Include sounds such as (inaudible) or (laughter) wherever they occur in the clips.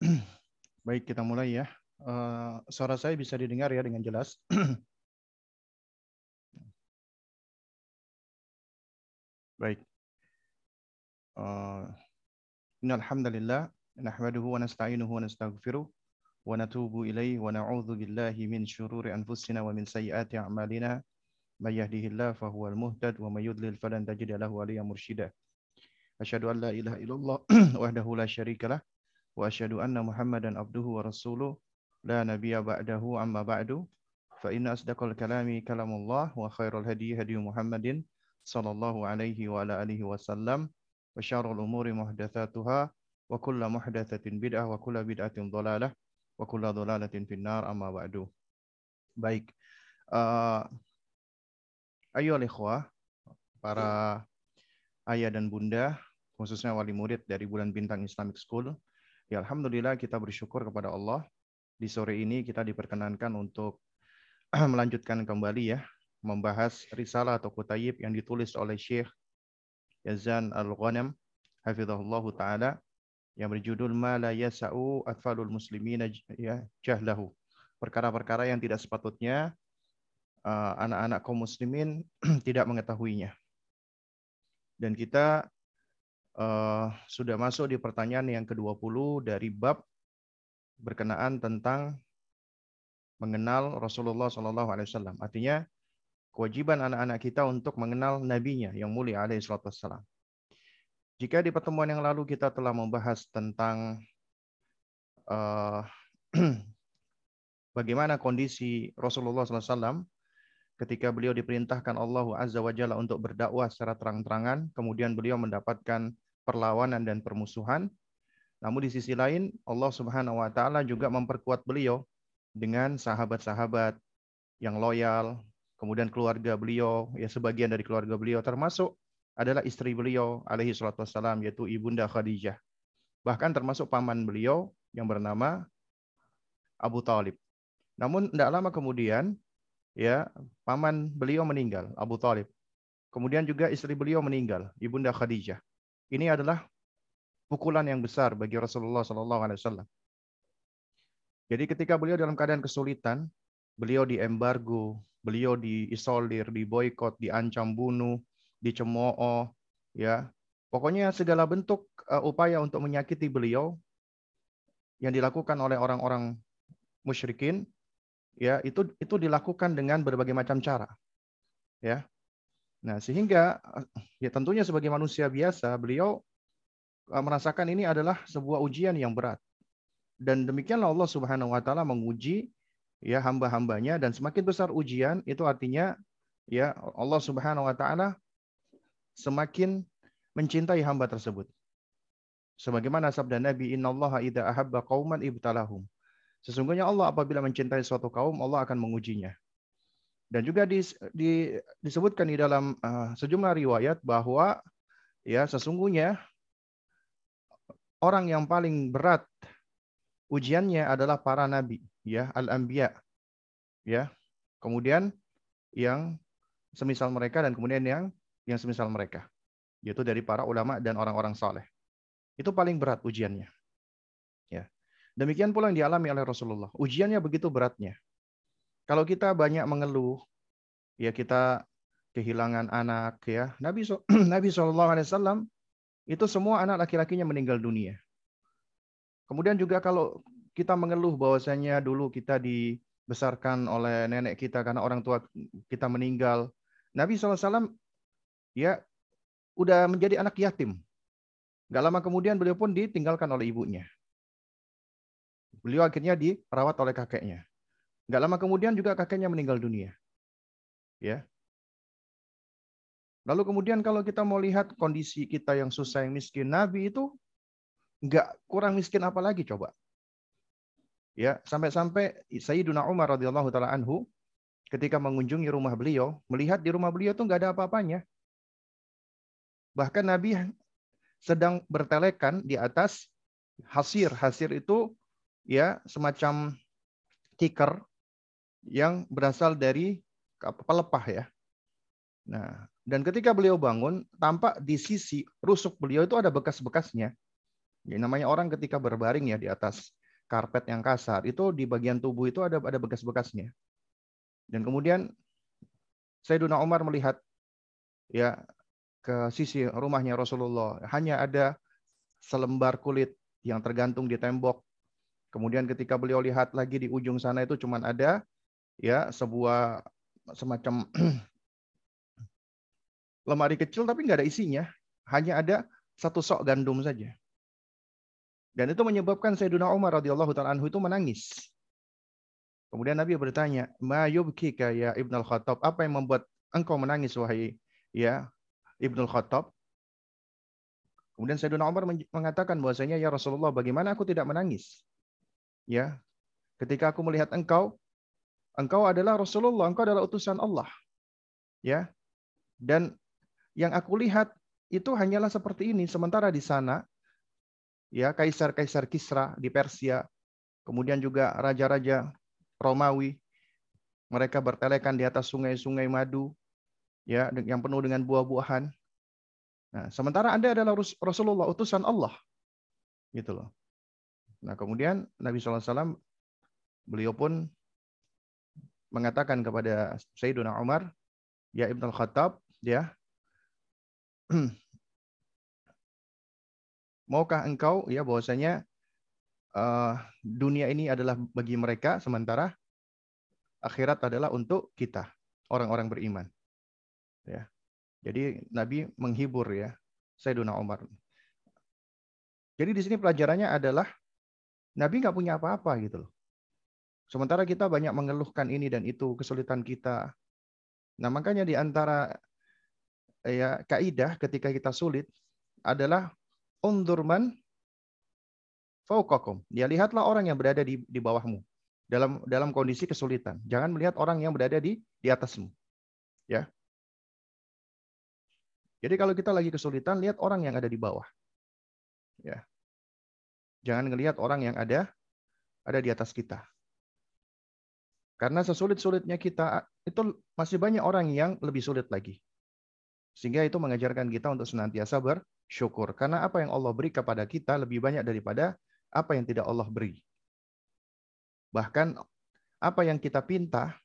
(clears throat) Baik, kita mulai ya. Uh, suara saya bisa didengar ya dengan jelas. (clears throat) Baik. Uh, Innal hamdalillah nahmaduhu wa nasta'inuhu wa nastaghfiruh wa natubu ilaihi wa na'udzu billahi min syururi anfusina wa min sayyiati a'malina may yahdihillahu fahuwal muhtad wa may yudlil falan tajida lahu waliyyan mursyida. Asyhadu an la ilaha illallah (clears throat) wahdahu la syarikalah rasuluh. La nabiyya ba'dahu amma ba'du. Fa inna asdaqal kalami kalamullah wa khairul hadi hadi Muhammadin sallallahu alaihi wa ala alihi wasallam wa syarrul umuri muhdatsatuha wa kullu muhdatsatin bid'ah wa kullu bid'atin dhalalah. Wa kullu dhalalatin finnar amma ba'du. Baik. Uh, ayo para ayah dan bunda khususnya wali murid dari Bulan Bintang Islamic School Ya Alhamdulillah kita bersyukur kepada Allah. Di sore ini kita diperkenankan untuk (clears throat) melanjutkan kembali ya, membahas risalah atau kutayib yang ditulis oleh Syekh Yazan Al-Ghanam, hafizahullah ta'ala, yang berjudul Ma la yasa'u atfalul muslimin ya, jahlahu. Perkara-perkara yang tidak sepatutnya uh, anak-anak uh, kaum muslimin (clears throat) tidak mengetahuinya. Dan kita uh, sudah masuk di pertanyaan yang ke-20 dari bab berkenaan tentang mengenal Rasulullah Shallallahu Alaihi Wasallam. Artinya kewajiban anak-anak kita untuk mengenal nabinya yang mulia alaihi wasallam. Jika di pertemuan yang lalu kita telah membahas tentang uh, (clears throat) bagaimana kondisi Rasulullah SAW ketika beliau diperintahkan Allah Azza wa Jalla untuk berdakwah secara terang-terangan, kemudian beliau mendapatkan perlawanan dan permusuhan. Namun di sisi lain Allah Subhanahu wa taala juga memperkuat beliau dengan sahabat-sahabat yang loyal, kemudian keluarga beliau, ya sebagian dari keluarga beliau termasuk adalah istri beliau alaihi salatu wassalam yaitu Ibunda Khadijah. Bahkan termasuk paman beliau yang bernama Abu Talib. Namun tidak lama kemudian ya paman beliau meninggal, Abu Talib. Kemudian juga istri beliau meninggal, Ibunda Khadijah. Ini adalah pukulan yang besar bagi Rasulullah Sallallahu Alaihi Wasallam. Jadi ketika beliau dalam keadaan kesulitan, beliau diembargo, beliau diisolir, diboykot, diancam bunuh, dicemooh, ya. Pokoknya segala bentuk uh, upaya untuk menyakiti beliau yang dilakukan oleh orang-orang musyrikin, ya itu itu dilakukan dengan berbagai macam cara, ya. Nah, sehingga ya tentunya sebagai manusia biasa, beliau eh, merasakan ini adalah sebuah ujian yang berat. Dan demikianlah Allah Subhanahu wa taala menguji ya hamba-hambanya dan semakin besar ujian itu artinya ya Allah Subhanahu wa taala semakin mencintai hamba tersebut. Sebagaimana sabda Nabi, "Innallaha idza ahabba qauman ibtalahum." Sesungguhnya Allah apabila mencintai suatu kaum, Allah akan mengujinya. Dan juga di, di, disebutkan di dalam uh, sejumlah riwayat bahwa ya sesungguhnya orang yang paling berat ujiannya adalah para nabi, ya al-anbiya. Ya. Kemudian yang semisal mereka dan kemudian yang yang semisal mereka, yaitu dari para ulama dan orang-orang saleh. Itu paling berat ujiannya. Ya. Demikian pula yang dialami oleh Rasulullah. Ujiannya begitu beratnya. Kalau kita banyak mengeluh, ya kita kehilangan anak ya. Nabi (clears throat) Nabi Shallallahu alaihi wasallam itu semua anak laki-lakinya meninggal dunia. Kemudian juga kalau kita mengeluh bahwasanya dulu kita dibesarkan oleh nenek kita karena orang tua kita meninggal. Nabi SAW ya udah menjadi anak yatim. Gak lama kemudian beliau pun ditinggalkan oleh ibunya. Beliau akhirnya dirawat oleh kakeknya. Gak lama kemudian juga kakeknya meninggal dunia. Ya. Lalu kemudian kalau kita mau lihat kondisi kita yang susah, yang miskin, Nabi itu nggak kurang miskin apa lagi coba. Ya, sampai-sampai Sayyiduna Umar radhiyallahu taala anhu ketika mengunjungi rumah beliau, melihat di rumah beliau tuh nggak ada apa-apanya. Bahkan Nabi sedang bertelekan di atas hasir. Hasir itu ya semacam tikar yang berasal dari pelepah ya. Nah, dan ketika beliau bangun, tampak di sisi rusuk beliau itu ada bekas-bekasnya. Ya, namanya orang ketika berbaring ya di atas karpet yang kasar, itu di bagian tubuh itu ada ada bekas-bekasnya. Dan kemudian Sayyidina Umar melihat ya ke sisi rumahnya Rasulullah, hanya ada selembar kulit yang tergantung di tembok. Kemudian ketika beliau lihat lagi di ujung sana itu cuma ada ya sebuah semacam (clears throat) lemari kecil tapi nggak ada isinya, hanya ada satu sok gandum saja. Dan itu menyebabkan Sayyidina Umar radhiyallahu taala anhu itu menangis. Kemudian Nabi bertanya, "Ma yubkika ya Ibnu Al-Khattab? Apa yang membuat engkau menangis wahai ya Ibnu Al-Khattab?" Kemudian Sayyidina Umar mengatakan bahwasanya ya Rasulullah, bagaimana aku tidak menangis? Ya. Ketika aku melihat engkau, engkau adalah Rasulullah, engkau adalah utusan Allah. Ya. Dan yang aku lihat itu hanyalah seperti ini, sementara di sana ya kaisar-kaisar Kisra di Persia, kemudian juga raja-raja Romawi. Mereka bertelekan di atas sungai-sungai madu, ya yang penuh dengan buah-buahan. Nah, sementara Anda adalah Rasulullah, utusan Allah. Gitu loh. Nah, kemudian Nabi SAW, beliau pun mengatakan kepada Sayyidina Umar, ya Ibn Al-Khattab, ya, (clears throat) maukah engkau ya bahwasanya uh, dunia ini adalah bagi mereka sementara akhirat adalah untuk kita orang-orang beriman. Ya. Jadi Nabi menghibur ya Sayyidina Umar. Jadi di sini pelajarannya adalah Nabi nggak punya apa-apa gitu loh. Sementara kita banyak mengeluhkan ini dan itu kesulitan kita. Nah makanya di antara ya kaidah ketika kita sulit adalah undurman fauqakum. Ya lihatlah orang yang berada di di bawahmu dalam dalam kondisi kesulitan. Jangan melihat orang yang berada di di atasmu. Ya. Jadi kalau kita lagi kesulitan, lihat orang yang ada di bawah. Ya. Jangan ngelihat orang yang ada ada di atas kita. Karena sesulit-sulitnya kita itu masih banyak orang yang lebih sulit lagi. Sehingga itu mengajarkan kita untuk senantiasa ber, syukur. Karena apa yang Allah beri kepada kita lebih banyak daripada apa yang tidak Allah beri. Bahkan apa yang kita pinta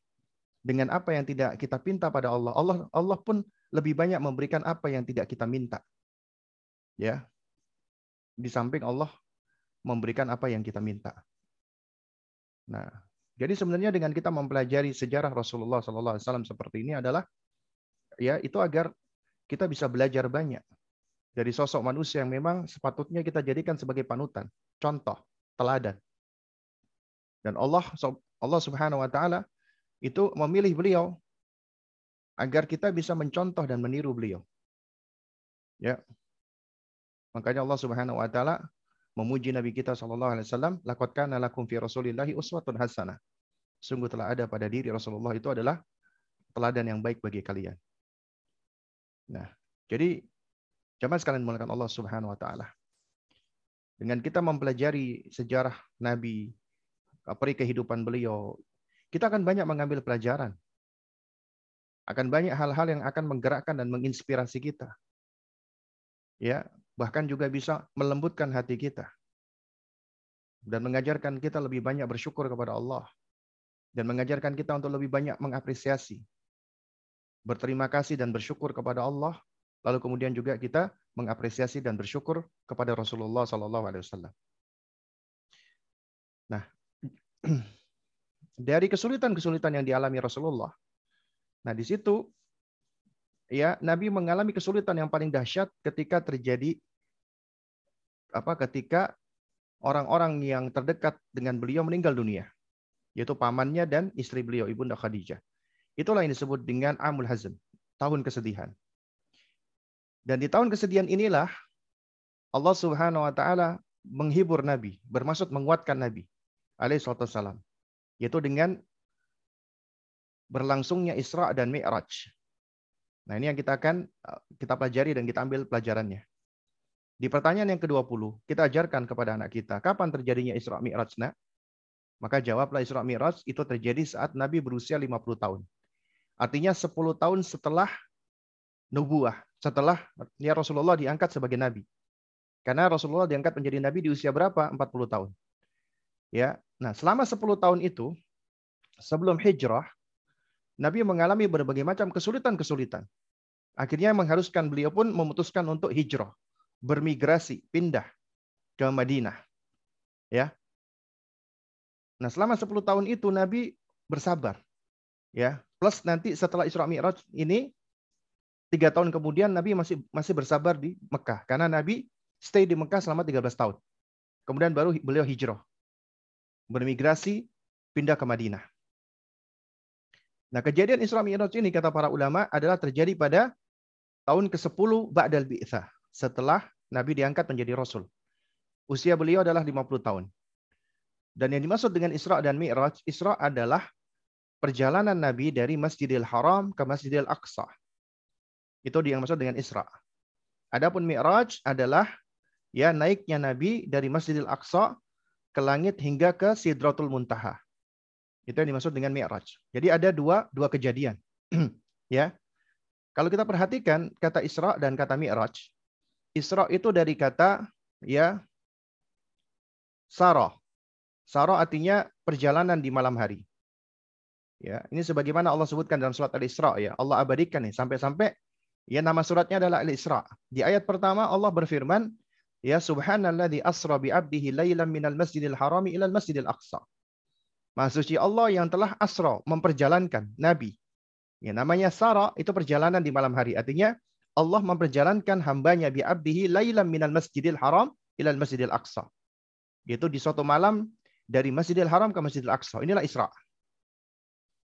dengan apa yang tidak kita pinta pada Allah, Allah Allah pun lebih banyak memberikan apa yang tidak kita minta. Ya. Di samping Allah memberikan apa yang kita minta. Nah, jadi sebenarnya dengan kita mempelajari sejarah Rasulullah SAW seperti ini adalah ya itu agar kita bisa belajar banyak dari sosok manusia yang memang sepatutnya kita jadikan sebagai panutan, contoh, teladan. Dan Allah Allah Subhanahu wa taala itu memilih beliau agar kita bisa mencontoh dan meniru beliau. Ya. Makanya Allah Subhanahu wa taala memuji Nabi kita sallallahu alaihi wasallam, "Laqad kana lakum fi Rasulillahi uswatun hasanah." Sungguh telah ada pada diri Rasulullah itu adalah teladan yang baik bagi kalian. Nah, jadi Jamaah sekalian mulakan Allah Subhanahu wa taala. Dengan kita mempelajari sejarah Nabi, peri kehidupan beliau, kita akan banyak mengambil pelajaran. Akan banyak hal-hal yang akan menggerakkan dan menginspirasi kita. Ya, bahkan juga bisa melembutkan hati kita. Dan mengajarkan kita lebih banyak bersyukur kepada Allah. Dan mengajarkan kita untuk lebih banyak mengapresiasi. Berterima kasih dan bersyukur kepada Allah Lalu kemudian juga kita mengapresiasi dan bersyukur kepada Rasulullah Sallallahu Alaihi Wasallam. Nah, (clears throat) dari kesulitan-kesulitan yang dialami Rasulullah, nah di situ ya Nabi mengalami kesulitan yang paling dahsyat ketika terjadi apa ketika orang-orang yang terdekat dengan beliau meninggal dunia, yaitu pamannya dan istri beliau ibunda Khadijah. Itulah yang disebut dengan Amul Hazm, tahun kesedihan. Dan di tahun kesedihan inilah Allah Subhanahu wa taala menghibur Nabi, bermaksud menguatkan Nabi alaihi salam, yaitu dengan berlangsungnya Isra dan Mi'raj. Nah, ini yang kita akan uh, kita pelajari dan kita ambil pelajarannya. Di pertanyaan yang ke-20, kita ajarkan kepada anak kita, kapan terjadinya Isra Mi'raj, nak? Maka jawablah Isra Mi'raj itu terjadi saat Nabi berusia 50 tahun. Artinya 10 tahun setelah nubuah, setelah ya Rasulullah diangkat sebagai nabi. Karena Rasulullah diangkat menjadi nabi di usia berapa? 40 tahun. Ya. Nah, selama 10 tahun itu sebelum hijrah, Nabi mengalami berbagai macam kesulitan-kesulitan. Akhirnya mengharuskan beliau pun memutuskan untuk hijrah, bermigrasi, pindah ke Madinah. Ya. Nah, selama 10 tahun itu Nabi bersabar. Ya, plus nanti setelah Isra Mi'raj ini tiga tahun kemudian Nabi masih masih bersabar di Mekah karena Nabi stay di Mekah selama 13 tahun. Kemudian baru beliau hijrah. Bermigrasi pindah ke Madinah. Nah, kejadian Isra Mi'raj ini kata para ulama adalah terjadi pada tahun ke-10 Ba'dal Bi'tsah, setelah Nabi diangkat menjadi rasul. Usia beliau adalah 50 tahun. Dan yang dimaksud dengan Isra dan Mi'raj, Isra adalah perjalanan Nabi dari Masjidil Haram ke Masjidil Aqsa. Itu yang dimaksud dengan Isra. Adapun Mi'raj adalah ya naiknya Nabi dari Masjidil Aqsa ke langit hingga ke Sidratul Muntaha. Itu yang dimaksud dengan Mi'raj. Jadi ada dua dua kejadian. (clears throat) ya. Kalau kita perhatikan kata Isra dan kata Mi'raj, Isra itu dari kata ya Sarah. Sarah artinya perjalanan di malam hari. Ya, ini sebagaimana Allah sebutkan dalam surat Al-Isra ya. Allah abadikan nih sampai-sampai ya nama suratnya adalah Al-Isra. Di ayat pertama Allah berfirman, ya subhanalladzi asra bi 'abdihi lailan minal masjidil harami ilal masjidil aqsa. Maha suci Allah yang telah asra, memperjalankan Nabi. Ya, namanya Sara itu perjalanan di malam hari. Artinya Allah memperjalankan hambanya bi abdihi lailan minal masjidil haram ilal masjidil aqsa. Yaitu di suatu malam dari Masjidil Haram ke Masjidil Aqsa. Inilah Isra.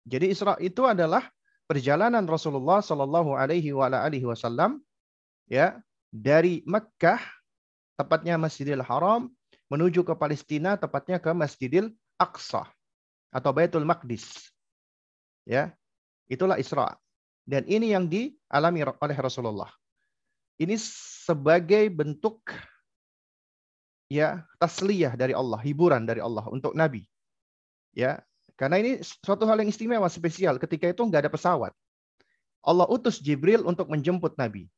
Jadi Isra itu adalah perjalanan Rasulullah Shallallahu Alaihi Wasallam ya dari Mekkah tepatnya Masjidil Haram menuju ke Palestina tepatnya ke Masjidil Aqsa atau Baitul Maqdis. Ya. Itulah Isra. Dan ini yang dialami oleh Rasulullah. Ini sebagai bentuk ya tasliyah dari Allah, hiburan dari Allah untuk Nabi. Ya, karena ini suatu hal yang istimewa spesial. Ketika itu nggak ada pesawat. Allah utus Jibril untuk menjemput Nabi.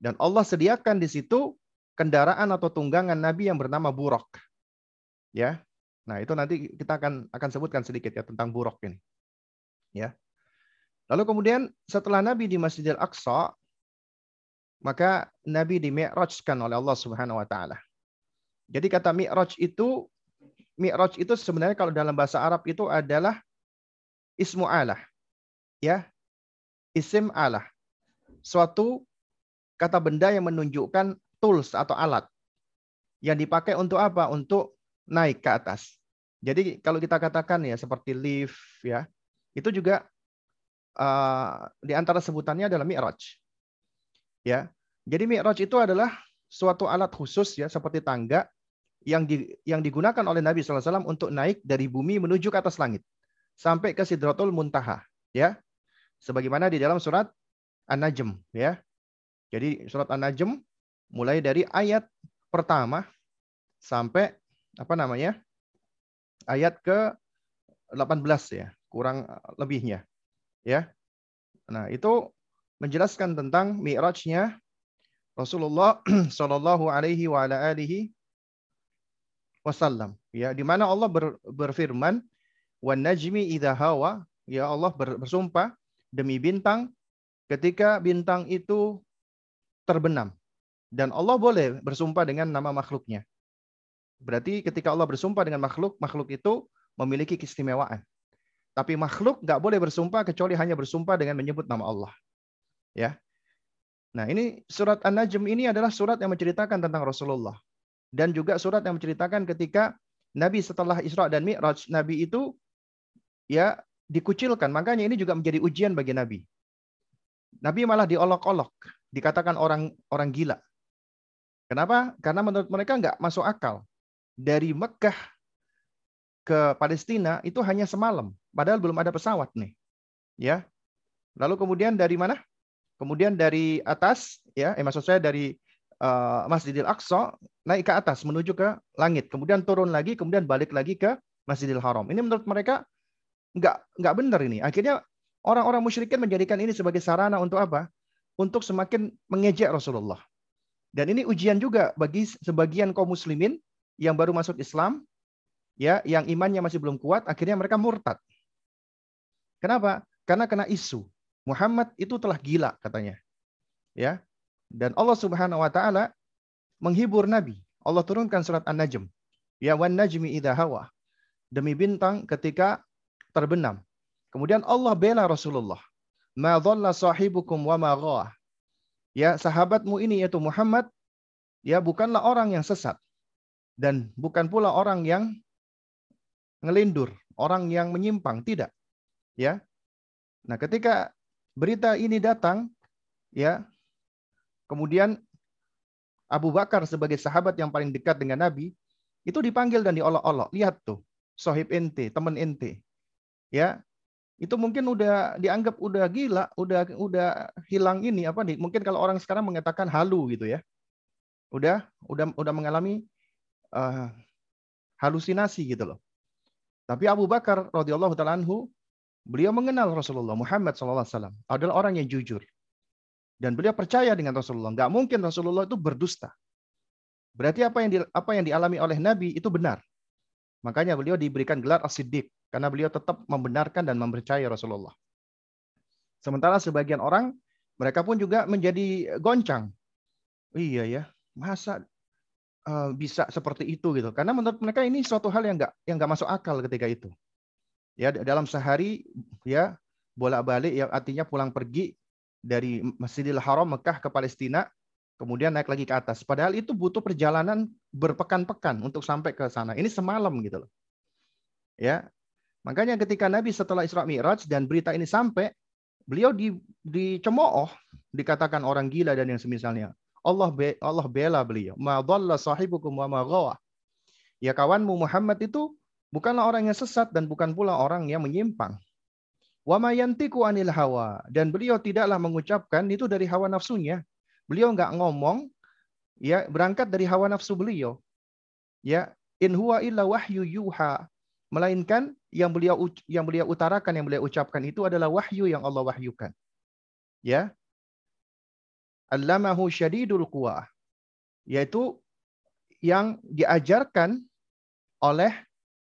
Dan Allah sediakan di situ kendaraan atau tunggangan Nabi yang bernama buruk. Ya, Nah, itu nanti kita akan akan sebutkan sedikit ya tentang buruk ini. Ya. Lalu kemudian setelah Nabi di Masjidil Aqsa, maka Nabi di Mi'rajkan oleh Allah Subhanahu wa taala. Jadi kata Mi'raj itu Mi'raj itu sebenarnya kalau dalam bahasa Arab itu adalah ismu Allah. Ya. Isim Allah. Suatu kata benda yang menunjukkan tools atau alat yang dipakai untuk apa? Untuk naik ke atas. Jadi kalau kita katakan ya seperti lift ya, itu juga uh, di antara sebutannya adalah mi'raj. Ya. Jadi mi'raj itu adalah suatu alat khusus ya seperti tangga yang di, yang digunakan oleh Nabi SAW untuk naik dari bumi menuju ke atas langit sampai ke Sidratul Muntaha ya. Sebagaimana di dalam surat An-Najm ya. Jadi surat An-Najm mulai dari ayat pertama sampai apa namanya? ayat ke 18 ya, kurang lebihnya. Ya. Nah, itu menjelaskan tentang mi'rajnya Rasulullah (clears throat) Shallallahu alaihi wa ala alihi wasallam ya di mana Allah ber, berfirman wan najmi idza hawa ya Allah bersumpah demi bintang ketika bintang itu terbenam dan Allah boleh bersumpah dengan nama makhluknya Berarti ketika Allah bersumpah dengan makhluk, makhluk itu memiliki keistimewaan. Tapi makhluk nggak boleh bersumpah kecuali hanya bersumpah dengan menyebut nama Allah. Ya. Nah ini surat An-Najm ini adalah surat yang menceritakan tentang Rasulullah. Dan juga surat yang menceritakan ketika Nabi setelah Isra dan Mi'raj, Nabi itu ya dikucilkan. Makanya ini juga menjadi ujian bagi Nabi. Nabi malah diolok-olok, dikatakan orang orang gila. Kenapa? Karena menurut mereka nggak masuk akal dari Mekah ke Palestina itu hanya semalam, padahal belum ada pesawat nih. Ya. Lalu kemudian dari mana? Kemudian dari atas ya, eh maksud saya dari uh, Masjidil Aqsa naik ke atas menuju ke langit, kemudian turun lagi, kemudian balik lagi ke Masjidil Haram. Ini menurut mereka nggak nggak benar ini. Akhirnya orang-orang musyrikin menjadikan ini sebagai sarana untuk apa? Untuk semakin mengejek Rasulullah. Dan ini ujian juga bagi sebagian kaum muslimin yang baru masuk Islam, ya, yang imannya masih belum kuat, akhirnya mereka murtad. Kenapa? Karena kena isu. Muhammad itu telah gila katanya. Ya. Dan Allah Subhanahu wa taala menghibur Nabi. Allah turunkan surat An-Najm. Ya wan najmi idha hawa. Demi bintang ketika terbenam. Kemudian Allah bela Rasulullah. Ma dhalla sahibukum wa ma Ya, sahabatmu ini yaitu Muhammad ya bukanlah orang yang sesat dan bukan pula orang yang ngelindur, orang yang menyimpang, tidak. Ya. Nah, ketika berita ini datang, ya, kemudian Abu Bakar sebagai sahabat yang paling dekat dengan Nabi itu dipanggil dan diolok-olok. Lihat tuh, sohib ente, teman ente. Ya, itu mungkin udah dianggap udah gila, udah udah hilang ini apa nih? Mungkin kalau orang sekarang mengatakan halu gitu ya. Udah udah udah mengalami uh, halusinasi gitu loh. Tapi Abu Bakar radhiyallahu taala anhu beliau mengenal Rasulullah Muhammad SAW adalah orang yang jujur. Dan beliau percaya dengan Rasulullah. Nggak mungkin Rasulullah itu berdusta. Berarti apa yang di, apa yang dialami oleh Nabi itu benar. Makanya beliau diberikan gelar As-Siddiq karena beliau tetap membenarkan dan mempercayai Rasulullah. Sementara sebagian orang mereka pun juga menjadi goncang. Iya ya, masa uh, bisa seperti itu gitu? Karena menurut mereka ini suatu hal yang enggak yang enggak masuk akal ketika itu. Ya dalam sehari ya bolak-balik ya artinya pulang pergi dari Masjidil Haram Mekah ke Palestina kemudian naik lagi ke atas. Padahal itu butuh perjalanan berpekan-pekan untuk sampai ke sana. Ini semalam gitu loh. Ya. Makanya ketika Nabi setelah Isra Mi'raj dan berita ini sampai, beliau di dicemooh, dikatakan orang gila dan yang semisalnya. Allah be, Allah bela beliau. Ma dhalla sahibukum wa ma. Ya kawanmu Muhammad itu bukanlah orang yang sesat dan bukan pula orang yang menyimpang. Wa ma anil hawa dan beliau tidaklah mengucapkan itu dari hawa nafsunya. Beliau nggak ngomong ya berangkat dari hawa nafsu beliau. Ya, in huwa illa wahyu yuha. Melainkan yang beliau yang beliau utarakan, yang beliau ucapkan itu adalah wahyu yang Allah wahyukan. Ya. Allamahu syadidul quwa. Yaitu yang diajarkan oleh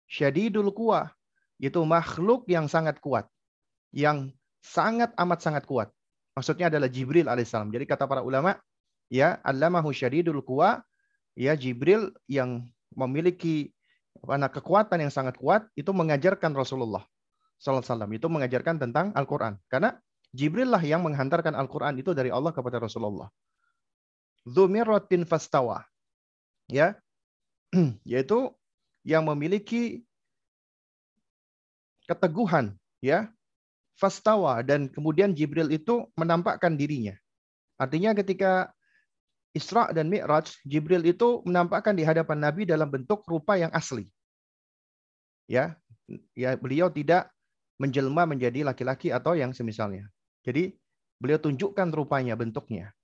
syadidul quwa. Yaitu makhluk yang sangat kuat. Yang sangat amat sangat kuat. Maksudnya adalah Jibril alaihissalam. Jadi kata para ulama, ya allamahu syadidul quwa, ya Jibril yang memiliki mana kekuatan yang sangat kuat itu mengajarkan Rasulullah sallallahu alaihi wasallam itu mengajarkan tentang Al-Qur'an. Karena Jibril lah yang menghantarkan Al-Qur'an itu dari Allah kepada Rasulullah. Dzumiratin fastawa. Ya. (clears throat) Yaitu yang memiliki keteguhan ya fastawa dan kemudian Jibril itu menampakkan dirinya. Artinya ketika Isra dan Mi'raj, Jibril itu menampakkan di hadapan Nabi dalam bentuk rupa yang asli. Ya, ya beliau tidak menjelma menjadi laki-laki atau yang semisalnya. Jadi beliau tunjukkan rupanya, bentuknya.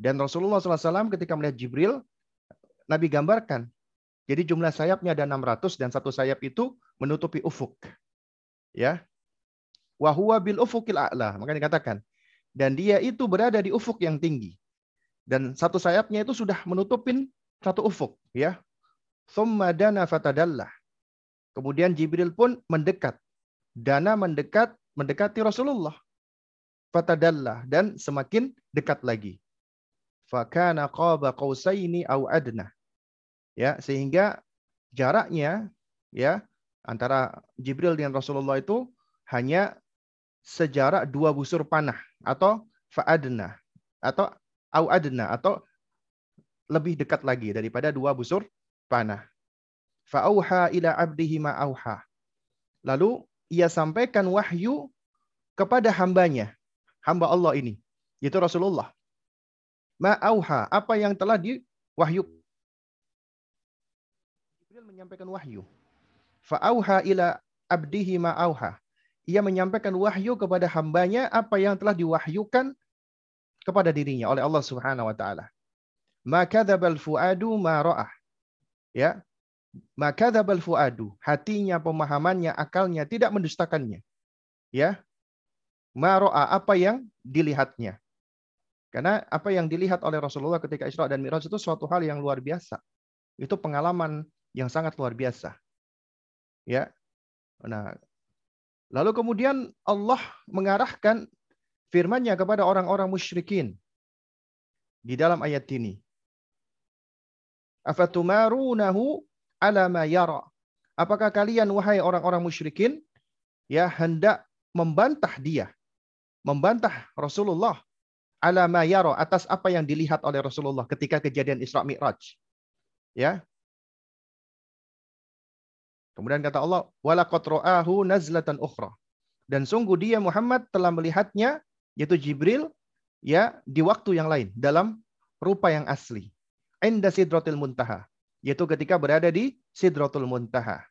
Dan Rasulullah SAW ketika melihat Jibril, Nabi gambarkan. Jadi jumlah sayapnya ada 600 dan satu sayap itu menutupi ufuk. Ya, Wahuwa bil ufukil a'la. Maka dikatakan. Dan dia itu berada di ufuk yang tinggi. Dan satu sayapnya itu sudah menutupin satu ufuk. ya. Thumma dana fatadallah. Kemudian Jibril pun mendekat. Dana mendekat, mendekati Rasulullah. Fatadallah. Dan semakin dekat lagi. Fakana qaba qausaini au adna. Ya, sehingga jaraknya ya antara Jibril dengan Rasulullah itu hanya sejarak dua busur panah atau fa'adna atau au adna atau lebih dekat lagi daripada dua busur panah. Fa'auha ila abdihi ma'auha. Lalu ia sampaikan wahyu kepada hambanya, hamba Allah ini, yaitu Rasulullah. Ma'auha, apa yang telah diwahyu. Jibril menyampaikan wahyu. Fa'auha ila abdihi ma'auha ia menyampaikan wahyu kepada hambanya apa yang telah diwahyukan kepada dirinya oleh Allah Subhanahu wa taala. Maka dzabal fuadu ma ra'ah. Ya. Maka dzabal fuadu, hatinya, pemahamannya, akalnya tidak mendustakannya. Ya. Ma apa yang dilihatnya. Karena apa yang dilihat oleh Rasulullah ketika Isra dan Mi'raj itu suatu hal yang luar biasa. Itu pengalaman yang sangat luar biasa. Ya. Nah, lalu kemudian Allah mengarahkan firman-Nya kepada orang-orang musyrikin di dalam ayat ini. Afatumarunahu ala ma yara. Apakah kalian wahai orang-orang musyrikin ya hendak membantah dia, membantah Rasulullah ala ma atas apa yang dilihat oleh Rasulullah ketika kejadian Isra Mi'raj. Ya. Kemudian kata Allah, walaqad ra'ahu nazlatan ukhra. Dan sungguh dia Muhammad telah melihatnya yaitu Jibril ya di waktu yang lain dalam rupa yang asli. Inda sidratil muntaha, yaitu ketika berada di sidratul muntaha.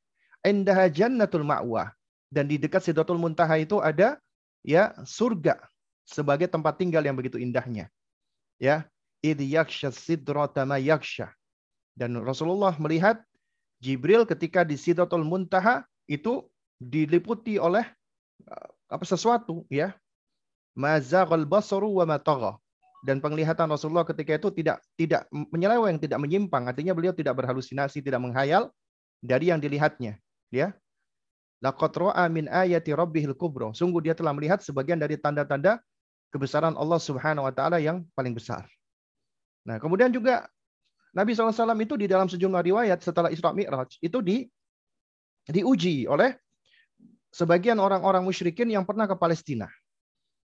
Indaha jannatul ma'wa. Dan di dekat sidratul muntaha itu ada ya surga sebagai tempat tinggal yang begitu indahnya. Ya, yaksha. Dan Rasulullah melihat Jibril ketika di Sidratul Muntaha itu diliputi oleh uh, apa sesuatu ya. Mazaghal basaru wa matagha. Dan penglihatan Rasulullah ketika itu tidak tidak menyeleweng, tidak menyimpang. Artinya beliau tidak berhalusinasi, tidak menghayal dari yang dilihatnya. Ya, Laqad ra'a min ayati rabbihil kubro. Sungguh dia telah melihat sebagian dari tanda-tanda kebesaran Allah Subhanahu wa taala yang paling besar. Nah, kemudian juga Nabi SAW itu di dalam sejumlah riwayat setelah Isra Mi'raj itu di diuji oleh sebagian orang-orang musyrikin yang pernah ke Palestina.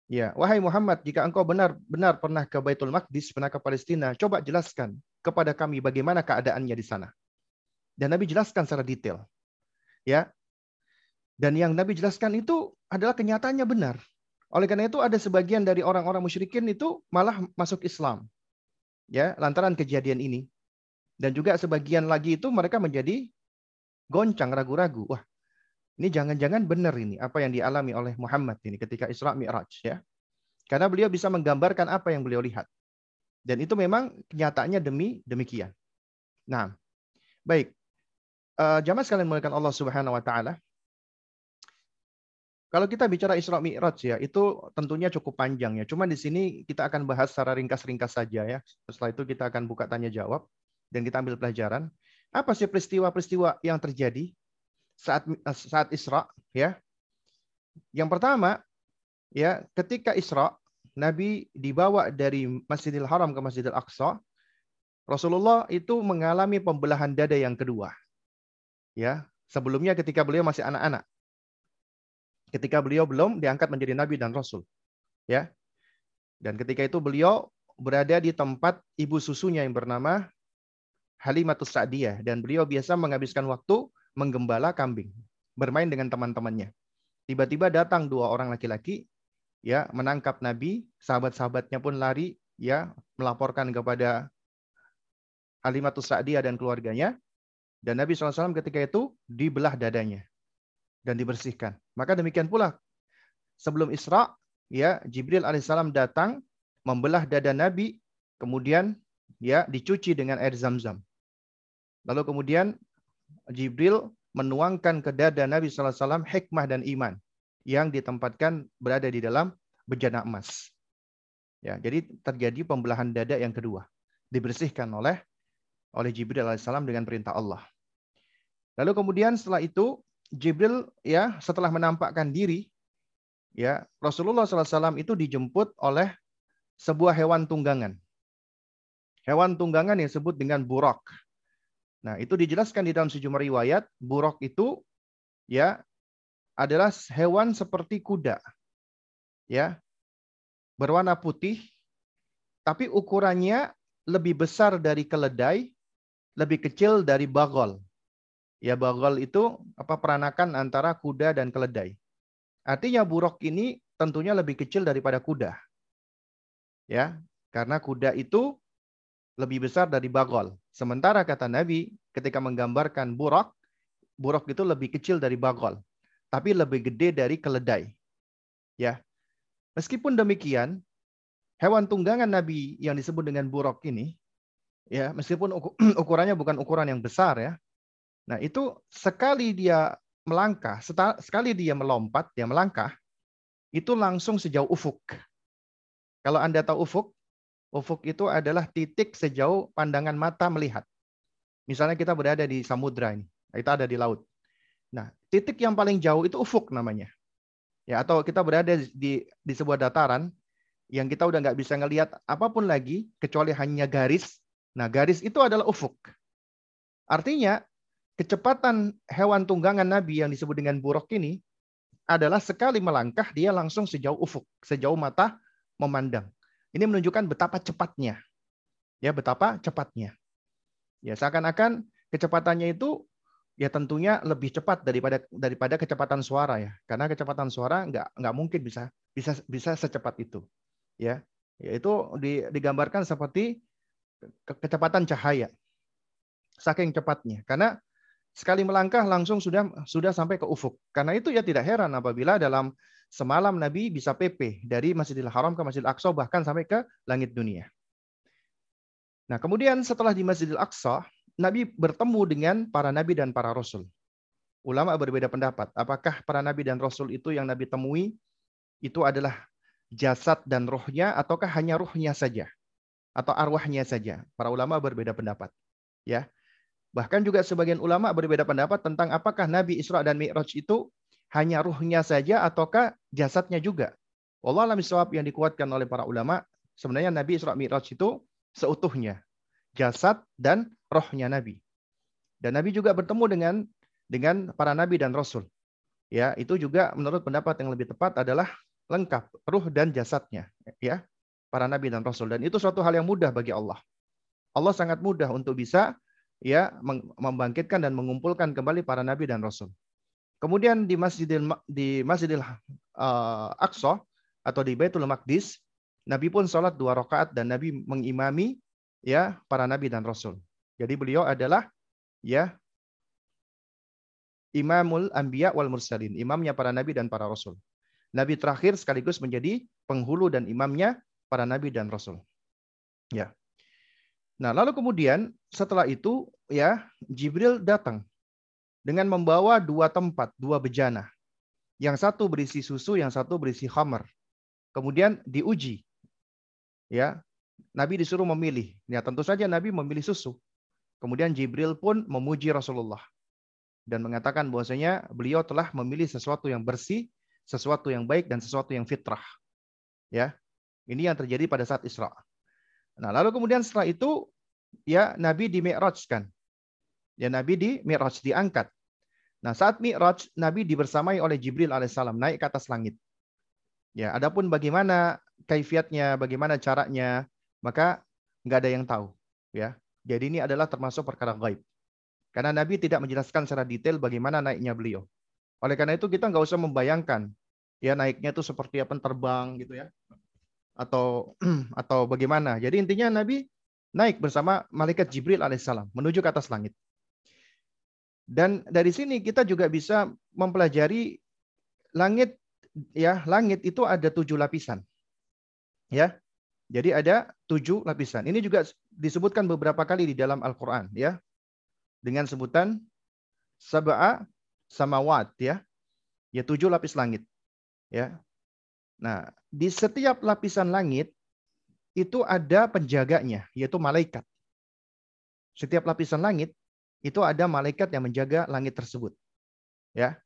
Ya, wahai Muhammad, jika engkau benar-benar pernah ke Baitul Maqdis, pernah ke Palestina, coba jelaskan kepada kami bagaimana keadaannya di sana. Dan Nabi jelaskan secara detail. Ya. Dan yang Nabi jelaskan itu adalah kenyataannya benar. Oleh karena itu ada sebagian dari orang-orang musyrikin itu malah masuk Islam. Ya, lantaran kejadian ini. Dan juga sebagian lagi itu mereka menjadi goncang, ragu-ragu. Wah, ini jangan-jangan benar ini apa yang dialami oleh Muhammad ini ketika Isra Mi'raj ya. Karena beliau bisa menggambarkan apa yang beliau lihat. Dan itu memang kenyataannya demi demikian. Nah, baik. Uh, jamaah sekalian mulakan Allah Subhanahu wa taala. Kalau kita bicara Isra Mi'raj ya, itu tentunya cukup panjang ya. Cuma di sini kita akan bahas secara ringkas-ringkas saja ya. Setelah itu kita akan buka tanya jawab dan kita ambil pelajaran. Apa sih peristiwa-peristiwa yang terjadi saat saat Isra ya? Yang pertama ya, ketika Isra Nabi dibawa dari Masjidil Haram ke Masjidil Aqsa, Rasulullah itu mengalami pembelahan dada yang kedua. Ya, sebelumnya ketika beliau masih anak-anak ketika beliau belum diangkat menjadi nabi dan rasul. Ya. Dan ketika itu beliau berada di tempat ibu susunya yang bernama Halimatus Sa'diyah dan beliau biasa menghabiskan waktu menggembala kambing, bermain dengan teman-temannya. Tiba-tiba datang dua orang laki-laki ya menangkap Nabi, sahabat-sahabatnya pun lari ya melaporkan kepada Halimatus Sa'diyah dan keluarganya. Dan Nabi SAW ketika itu dibelah dadanya dan dibersihkan. Maka demikian pula sebelum Isra, ya Jibril alaihissalam datang membelah dada Nabi, kemudian ya dicuci dengan air zam-zam. Lalu kemudian Jibril menuangkan ke dada Nabi SAW hikmah dan iman yang ditempatkan berada di dalam bejana emas. Ya, jadi terjadi pembelahan dada yang kedua, dibersihkan oleh oleh Jibril alaihissalam dengan perintah Allah. Lalu kemudian setelah itu Jibril ya setelah menampakkan diri ya Rasulullah SAW itu dijemput oleh sebuah hewan tunggangan. Hewan tunggangan yang disebut dengan buruk. Nah, itu dijelaskan di dalam sejumlah riwayat, buruk itu ya adalah hewan seperti kuda. Ya. Berwarna putih tapi ukurannya lebih besar dari keledai, lebih kecil dari bagol. Ya bagol itu apa peranakan antara kuda dan keledai. Artinya buruk ini tentunya lebih kecil daripada kuda. Ya, karena kuda itu lebih besar dari bagol. Sementara kata Nabi ketika menggambarkan buruk, buruk itu lebih kecil dari bagol, tapi lebih gede dari keledai. Ya. Meskipun demikian, hewan tunggangan Nabi yang disebut dengan buruk ini, ya meskipun (clears throat) ukurannya bukan ukuran yang besar ya, Nah, itu sekali dia melangkah, sekali dia melompat, dia melangkah, itu langsung sejauh ufuk. Kalau Anda tahu ufuk, Ufuk itu adalah titik sejauh pandangan mata melihat. Misalnya kita berada di samudra ini, kita ada di laut. Nah, titik yang paling jauh itu ufuk namanya. Ya, atau kita berada di di sebuah dataran yang kita udah nggak bisa ngelihat apa pun lagi kecuali hanya garis. Nah, garis itu adalah ufuk. Artinya, kecepatan hewan tunggangan Nabi yang disebut dengan buruk ini adalah sekali melangkah dia langsung sejauh ufuk, sejauh mata memandang. Ini menunjukkan betapa cepatnya. Ya, betapa cepatnya. Ya, seakan-akan kecepatannya itu ya tentunya lebih cepat daripada daripada kecepatan suara ya. Karena kecepatan suara nggak nggak mungkin bisa bisa bisa secepat itu. Ya, yaitu digambarkan seperti kecepatan cahaya. Saking cepatnya. Karena sekali melangkah langsung sudah sudah sampai ke ufuk. Karena itu ya tidak heran apabila dalam semalam Nabi bisa PP dari Masjidil Haram ke Masjidil Aqsa bahkan sampai ke langit dunia. Nah, kemudian setelah di Masjidil Aqsa, Nabi bertemu dengan para nabi dan para rasul. Ulama berbeda pendapat. Apakah para nabi dan rasul itu yang Nabi temui itu adalah jasad dan rohnya ataukah hanya rohnya saja atau arwahnya saja? Para ulama berbeda pendapat. Ya. Bahkan juga sebagian ulama berbeda pendapat tentang apakah Nabi Isra dan Mi'raj itu hanya ruhnya saja ataukah jasadnya juga. Allah alam yang dikuatkan oleh para ulama, sebenarnya Nabi Isra Mi'raj itu seutuhnya jasad dan rohnya Nabi. Dan Nabi juga bertemu dengan dengan para nabi dan rasul. Ya, itu juga menurut pendapat yang lebih tepat adalah lengkap ruh dan jasadnya, ya. Para nabi dan rasul dan itu suatu hal yang mudah bagi Allah. Allah sangat mudah untuk bisa ya membangkitkan dan mengumpulkan kembali para nabi dan rasul. Kemudian di Masjidil di Masjidil uh, Aqsa atau di Baitul Maqdis, Nabi pun sholat dua rakaat dan Nabi mengimami ya para nabi dan rasul. Jadi beliau adalah ya Imamul Anbiya wal Mursalin, imamnya para nabi dan para rasul. Nabi terakhir sekaligus menjadi penghulu dan imamnya para nabi dan rasul. Ya. Nah, lalu kemudian setelah itu ya Jibril datang dengan membawa dua tempat, dua bejana. Yang satu berisi susu, yang satu berisi khamar. Kemudian diuji. Ya, Nabi disuruh memilih. Ya, tentu saja Nabi memilih susu. Kemudian Jibril pun memuji Rasulullah dan mengatakan bahwasanya beliau telah memilih sesuatu yang bersih, sesuatu yang baik dan sesuatu yang fitrah. Ya. Ini yang terjadi pada saat Isra. Nah, lalu kemudian setelah itu ya Nabi di kan. Ya Nabi di Mi'raj diangkat. Nah, saat Mi'raj Nabi dibersamai oleh Jibril alaihissalam naik ke atas langit. Ya, adapun bagaimana kaifiatnya, bagaimana caranya, maka nggak ada yang tahu. Ya, jadi ini adalah termasuk perkara gaib. Karena Nabi tidak menjelaskan secara detail bagaimana naiknya beliau. Oleh karena itu kita nggak usah membayangkan ya naiknya itu seperti apa terbang gitu ya atau (clears throat) atau bagaimana. Jadi intinya Nabi naik bersama malaikat Jibril alaihissalam menuju ke atas langit. Dan dari sini kita juga bisa mempelajari langit ya langit itu ada tujuh lapisan. Ya, jadi ada tujuh lapisan. Ini juga disebutkan beberapa kali di dalam Al-Quran. ya Dengan sebutan sab'a samawat. ya ya tujuh lapis langit. ya Nah, di setiap lapisan langit itu ada penjaganya, yaitu malaikat. Setiap lapisan langit itu ada malaikat yang menjaga langit tersebut. Ya.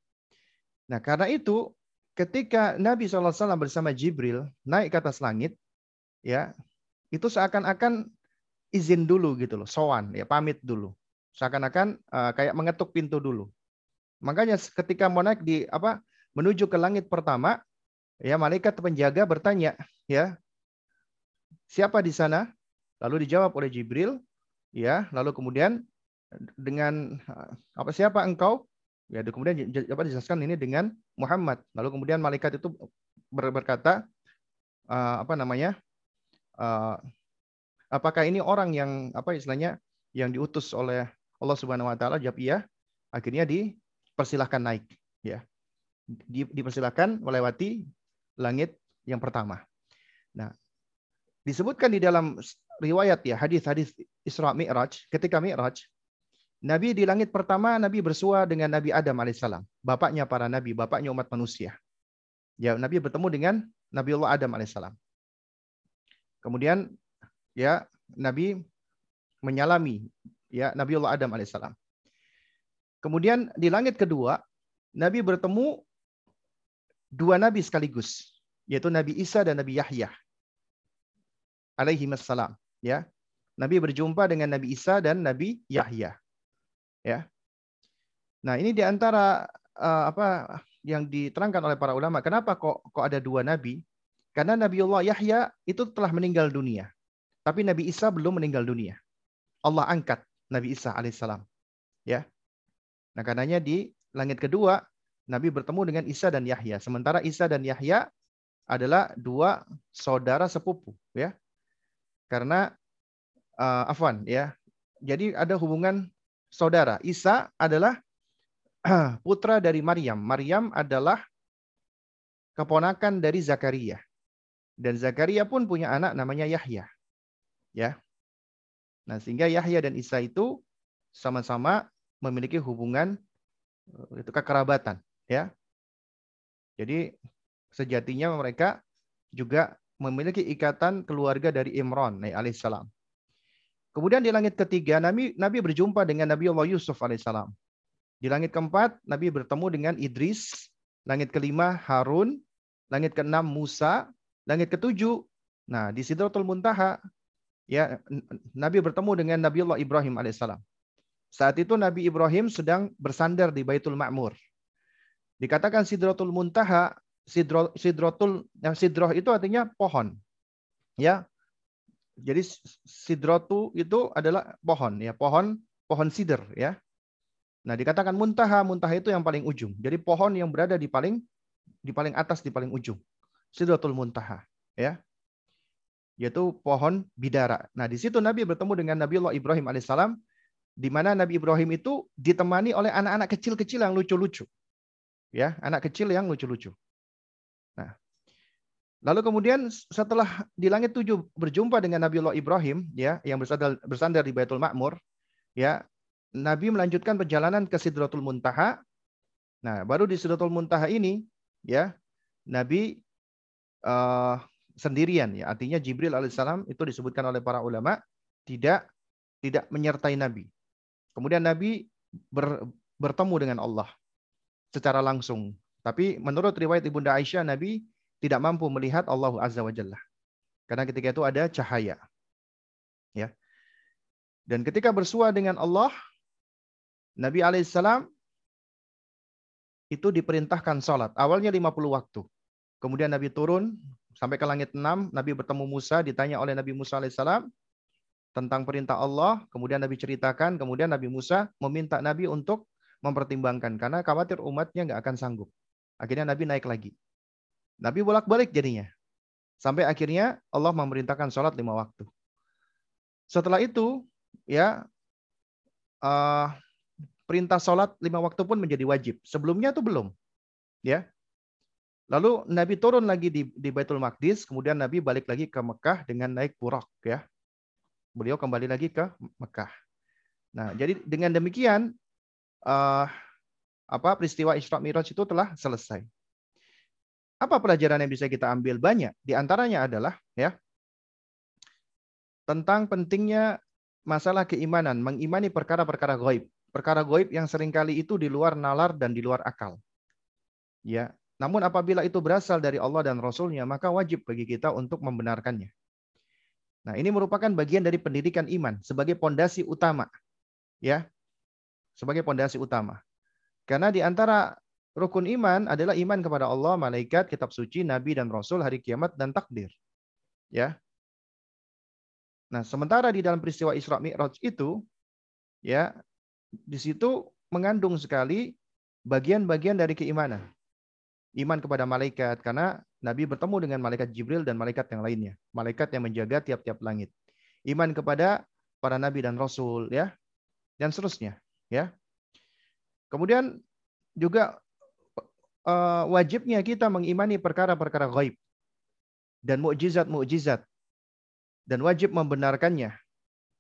Nah, karena itu ketika Nabi SAW bersama Jibril naik ke atas langit, ya itu seakan-akan izin dulu gitu loh, sowan ya pamit dulu. Seakan-akan uh, kayak mengetuk pintu dulu. Makanya ketika mau naik di apa menuju ke langit pertama, ya malaikat penjaga bertanya, ya siapa di sana? Lalu dijawab oleh Jibril, ya. Lalu kemudian dengan eh, apa siapa engkau? Ya, kemudian apa dijelaskan ini dengan Muhammad. Lalu kemudian malaikat itu berkata uh, apa namanya? uh, apakah ini orang yang apa istilahnya yang diutus oleh Allah Subhanahu wa taala jawab iya akhirnya dipersilahkan naik ya di, dipersilahkan melewati langit yang pertama nah disebutkan di dalam riwayat ya hadis-hadis Isra Mi'raj ketika Mi'raj Nabi di langit pertama Nabi bersua dengan Nabi Adam alaihissalam bapaknya para nabi bapaknya umat manusia ya Nabi bertemu dengan Nabi Allah Adam alaihissalam Kemudian ya Nabi menyalami ya Nabiullah Adam alaihissalam. Kemudian di langit kedua, Nabi bertemu dua nabi sekaligus, yaitu Nabi Isa dan Nabi Yahya alaihi ya. Nabi berjumpa dengan Nabi Isa dan Nabi Yahya. Ya. Nah, ini di antara uh, apa yang diterangkan oleh para ulama, kenapa kok kok ada dua nabi? Karena Nabiullah Yahya itu telah meninggal dunia. Tapi Nabi Isa belum meninggal dunia. Allah angkat Nabi Isa alaihissalam. Ya. Nah, karenanya di langit kedua Nabi bertemu dengan Isa dan Yahya. Sementara Isa dan Yahya adalah dua saudara sepupu, ya. Karena uh, afwan, ya. Jadi ada hubungan saudara. Isa adalah (clears throat) putra dari Maryam. Maryam adalah keponakan dari Zakaria. Dan Zakaria pun punya anak namanya Yahya. Ya. Nah, sehingga Yahya dan Isa itu sama-sama memiliki hubungan eh, itu kekerabatan, ya. Jadi sejatinya mereka juga memiliki ikatan keluarga dari Imran alaihissalam. Kemudian di langit ketiga Nabi Nabi berjumpa dengan Nabi Allah Yusuf alaihissalam. Di langit keempat Nabi bertemu dengan Idris, langit kelima Harun, langit keenam Musa, langit ketujuh nah di Sidratul Muntaha ya Nabi bertemu dengan Nabi Allah Ibrahim alaihissalam. Saat itu Nabi Ibrahim sedang bersandar di Baitul Ma'mur. Dikatakan Sidratul Muntaha, Sidro, Sidrotul, yang Sidroh itu artinya pohon. Ya. Jadi Sidrotu itu adalah pohon, ya pohon pohon sidr, ya. Nah dikatakan muntaha, muntaha itu yang paling ujung. Jadi pohon yang berada di paling di paling atas, di paling ujung. Sidratul Muntaha, ya. Yaitu pohon bidara. Nah, di situ Nabi bertemu dengan Nabi Allah Ibrahim alaihissalam di mana Nabi Ibrahim itu ditemani oleh anak-anak kecil-kecil yang lucu-lucu. Ya, anak kecil yang lucu-lucu. Nah, lalu kemudian setelah di langit tujuh berjumpa dengan Nabi Allah Ibrahim, ya, yang bersandar, bersandar di Baitul Makmur, ya, Nabi melanjutkan perjalanan ke Sidratul Muntaha. Nah, baru di Sidratul Muntaha ini, ya, Nabi uh, sendirian ya. Artinya Jibril alaihissalam itu disebutkan oleh para ulama tidak tidak menyertai Nabi. Kemudian Nabi ber, bertemu dengan Allah secara langsung. Tapi menurut riwayat Ibunda Aisyah Nabi tidak mampu melihat Allah Azza wa Jalla. Karena ketika itu ada cahaya. Ya. Dan ketika bersua dengan Allah, Nabi alaihissalam itu diperintahkan sholat. Awalnya 50 waktu. Kemudian Nabi turun sampai ke langit enam. Nabi bertemu Musa, ditanya oleh Nabi Musa alaihissalam tentang perintah Allah. Kemudian Nabi ceritakan. Kemudian Nabi Musa meminta Nabi untuk mempertimbangkan karena khawatir umatnya nggak akan sanggup. Akhirnya Nabi naik lagi. Nabi bolak-balik jadinya. Sampai akhirnya Allah memerintahkan sholat lima waktu. Setelah itu, ya uh, perintah sholat lima waktu pun menjadi wajib. Sebelumnya itu belum. Ya, Lalu Nabi turun lagi di, di Baitul Maqdis, kemudian Nabi balik lagi ke Mekah dengan naik burak ya. Beliau kembali lagi ke Mekah. Nah, jadi dengan demikian uh, apa peristiwa Isra Mi'raj itu telah selesai. Apa pelajaran yang bisa kita ambil? Banyak. Di antaranya adalah ya tentang pentingnya masalah keimanan, mengimani perkara-perkara gaib. Perkara gaib yang sering kali itu di luar nalar dan di luar akal. Ya, namun apabila itu berasal dari Allah dan Rasulnya, maka wajib bagi kita untuk membenarkannya. Nah, ini merupakan bagian dari pendidikan iman sebagai pondasi utama. Ya. Sebagai pondasi utama. Karena di antara rukun iman adalah iman kepada Allah, malaikat, kitab suci, nabi dan rasul, hari kiamat dan takdir. Ya. Nah, sementara di dalam peristiwa Isra Mi'raj itu ya, di situ mengandung sekali bagian-bagian dari keimanan iman kepada malaikat karena Nabi bertemu dengan malaikat Jibril dan malaikat yang lainnya, malaikat yang menjaga tiap-tiap langit. Iman kepada para nabi dan rasul ya dan seterusnya ya. Kemudian juga uh, wajibnya kita mengimani perkara-perkara gaib dan mukjizat-mukjizat dan wajib membenarkannya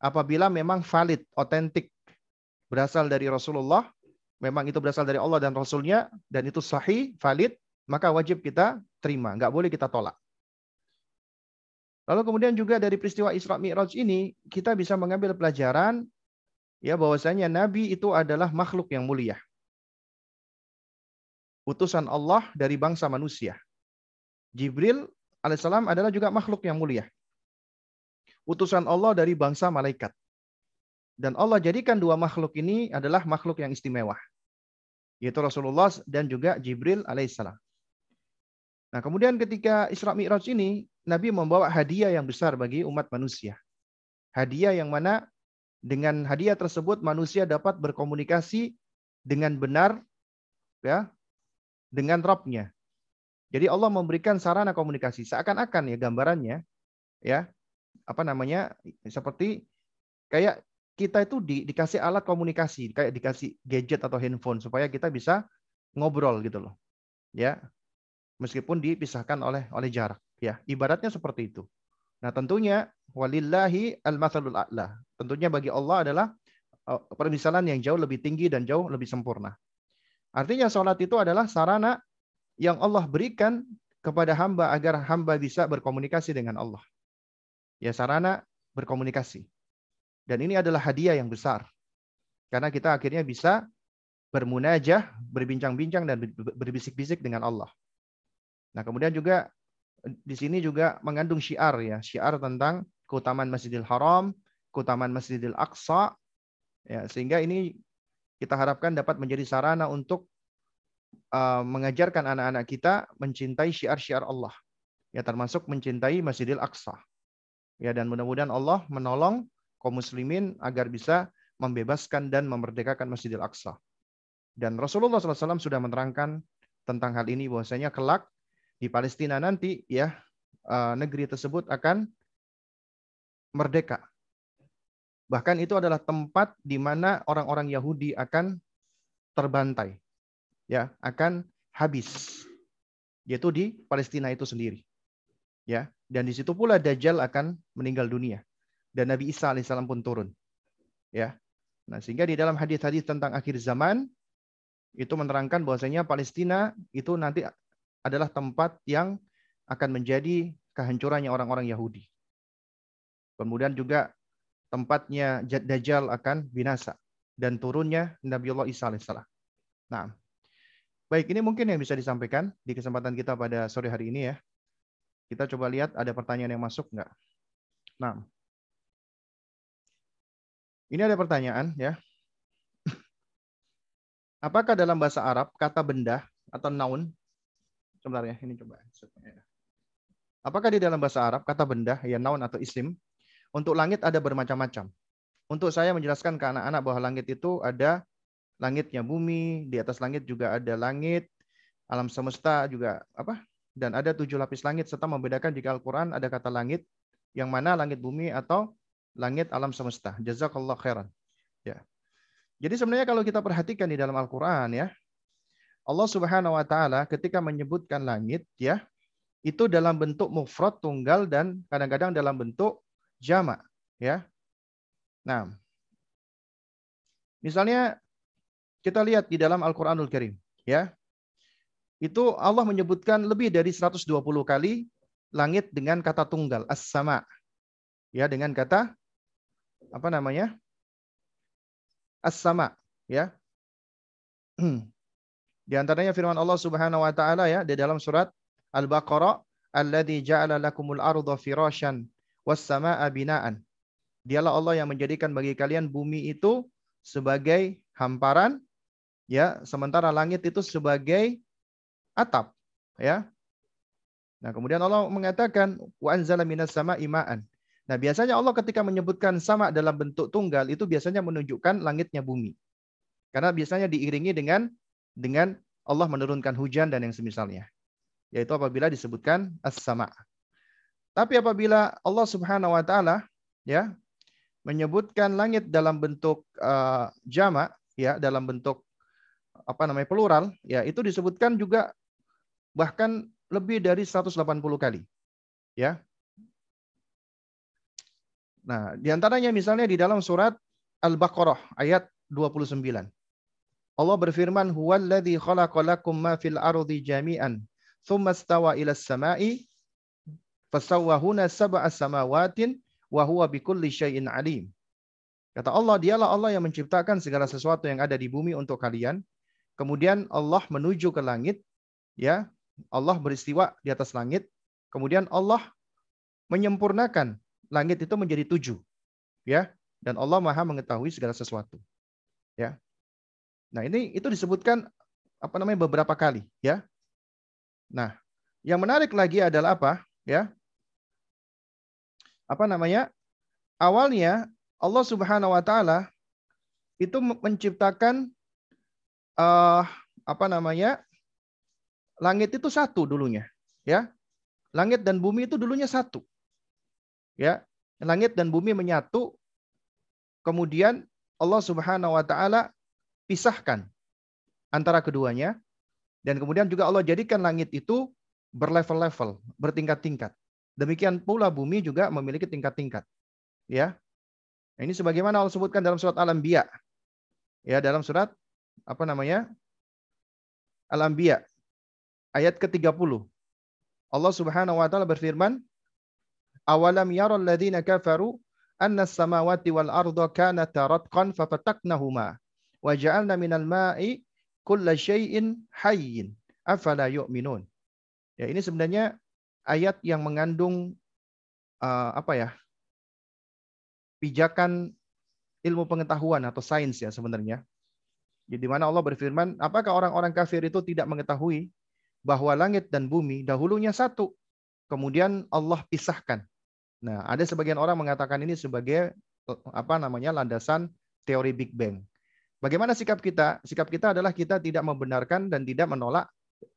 apabila memang valid, otentik berasal dari Rasulullah memang itu berasal dari Allah dan Rasulnya dan itu sahih, valid, maka wajib kita terima. Nggak boleh kita tolak. Lalu kemudian juga dari peristiwa Isra Mi'raj ini kita bisa mengambil pelajaran ya bahwasanya nabi itu adalah makhluk yang mulia. Utusan Allah dari bangsa manusia. Jibril alaihissalam adalah juga makhluk yang mulia. Utusan Allah dari bangsa malaikat. Dan Allah jadikan dua makhluk ini adalah makhluk yang istimewa. Yaitu Rasulullah dan juga Jibril alaihissalam. Nah kemudian ketika Isra Mi'raj ini Nabi membawa hadiah yang besar bagi umat manusia. Hadiah yang mana dengan hadiah tersebut manusia dapat berkomunikasi dengan benar ya dengan Rabbnya. Jadi Allah memberikan sarana komunikasi seakan-akan ya gambarannya ya apa namanya seperti kayak kita itu di, dikasih alat komunikasi kayak dikasih gadget atau handphone supaya kita bisa ngobrol gitu loh ya meskipun dipisahkan oleh oleh jarak Ya, ibaratnya seperti itu. Nah, tentunya walillahi al-matsalul a'la. Tentunya bagi Allah adalah uh, permisalan yang jauh lebih tinggi dan jauh lebih sempurna. Artinya sholat itu adalah sarana yang Allah berikan kepada hamba agar hamba bisa berkomunikasi dengan Allah. Ya sarana berkomunikasi. Dan ini adalah hadiah yang besar. Karena kita akhirnya bisa bermunajah, berbincang-bincang dan berbisik-bisik dengan Allah. Nah, kemudian juga di sini juga mengandung syiar ya, syiar tentang keutamaan Masjidil Haram, keutamaan Masjidil Aqsa. Ya, sehingga ini kita harapkan dapat menjadi sarana untuk uh, mengajarkan anak-anak kita mencintai syiar-syiar Allah. Ya, termasuk mencintai Masjidil Aqsa. Ya, dan mudah-mudahan Allah menolong kaum muslimin agar bisa membebaskan dan memerdekakan Masjidil Aqsa. Dan Rasulullah SAW sudah menerangkan tentang hal ini bahwasanya kelak di Palestina nanti ya eh, negeri tersebut akan merdeka. Bahkan itu adalah tempat di mana orang-orang Yahudi akan terbantai. Ya, akan habis. Yaitu di Palestina itu sendiri. Ya, dan di situ pula Dajjal akan meninggal dunia dan Nabi Isa alaihissalam pun turun. Ya. Nah, sehingga di dalam hadis-hadis tentang akhir zaman itu menerangkan bahwasanya Palestina itu nanti adalah tempat yang akan menjadi kehancurannya orang-orang Yahudi. Kemudian juga tempatnya Dajjal akan binasa dan turunnya Nabiullah Isa alaihissalam. Nah, baik ini mungkin yang bisa disampaikan di kesempatan kita pada sore hari ini ya. Kita coba lihat ada pertanyaan yang masuk nggak? Nah, ini ada pertanyaan ya. (laughs) Apakah dalam bahasa Arab kata benda atau noun Sebentar ya, ini coba. Apakah di dalam bahasa Arab kata benda, ya naun atau isim, untuk langit ada bermacam-macam. Untuk saya menjelaskan ke anak-anak bahwa langit itu ada langitnya bumi, di atas langit juga ada langit, alam semesta juga apa? Dan ada tujuh lapis langit serta membedakan jika Al-Quran ada kata langit, yang mana langit bumi atau langit alam semesta. Jazakallah khairan. Ya. Jadi sebenarnya kalau kita perhatikan di dalam Al-Quran ya, Allah Subhanahu wa taala ketika menyebutkan langit ya, itu dalam bentuk mufrad tunggal dan kadang-kadang dalam bentuk jamak ya. Nah, misalnya kita lihat di dalam Al-Qur'anul Karim ya. Itu Allah menyebutkan lebih dari 120 kali langit dengan kata tunggal as-sama. Ya, dengan kata apa namanya? As-sama, ya. (clears throat) Di antaranya firman Allah Subhanahu wa taala ya di dalam surat Al-Baqarah, "Alladzi ja'ala lakumul arda firasyan was samaa'a binaan." Dialah Allah yang menjadikan bagi kalian bumi itu sebagai hamparan ya, sementara langit itu sebagai atap, ya. Nah, kemudian Allah mengatakan wa anzala minas sama'i ma'an. Nah, biasanya Allah ketika menyebutkan sama dalam bentuk tunggal itu biasanya menunjukkan langitnya bumi. Karena biasanya diiringi dengan dengan Allah menurunkan hujan dan yang semisalnya. Yaitu apabila disebutkan as-sama. Tapi apabila Allah Subhanahu wa taala ya menyebutkan langit dalam bentuk uh, jamak ya dalam bentuk apa namanya plural ya itu disebutkan juga bahkan lebih dari 180 kali. Ya. Nah, di antaranya misalnya di dalam surat Al-Baqarah ayat 29. Allah berfirman, "Huwallazi khalaqalakum ma fil ardi jami'an, tsumma stawa ila samai Fasawwahuna sab'a samawatin wa huwa bikulli syai'in alim. Kata Allah, dialah Allah yang menciptakan segala sesuatu yang ada di bumi untuk kalian. Kemudian Allah menuju ke langit, ya. Allah beristiwa di atas langit. Kemudian Allah menyempurnakan langit itu menjadi tujuh, ya. Dan Allah Maha mengetahui segala sesuatu, ya. Nah ini itu disebutkan apa namanya beberapa kali, ya. Nah, yang menarik lagi adalah apa, ya? Apa namanya? Awalnya Allah Subhanahu wa taala itu menciptakan uh, apa namanya? Langit itu satu dulunya, ya. Langit dan bumi itu dulunya satu. Ya. Langit dan bumi menyatu. Kemudian Allah Subhanahu wa taala pisahkan antara keduanya dan kemudian juga Allah jadikan langit itu berlevel-level, bertingkat-tingkat. Demikian pula bumi juga memiliki tingkat-tingkat. Ya. Ini sebagaimana Allah sebutkan dalam surat Al-Anbiya. Ya, dalam surat apa namanya? Al-Anbiya ayat ke-30. Allah Subhanahu wa taala berfirman, "Awalam yaral ladzina kafaru anna as-samawati wal arda kanata ratqan fafataknahuma wa ja'alna minal ma'i kulla syai'in hayyin afala yu'minun." Ya, ini sebenarnya ayat yang mengandung uh, apa ya? pijakan ilmu pengetahuan atau sains ya sebenarnya. Jadi mana Allah berfirman, apakah orang-orang kafir itu tidak mengetahui bahwa langit dan bumi dahulunya satu, kemudian Allah pisahkan. Nah, ada sebagian orang mengatakan ini sebagai apa namanya landasan teori Big Bang. Bagaimana sikap kita? Sikap kita adalah kita tidak membenarkan dan tidak menolak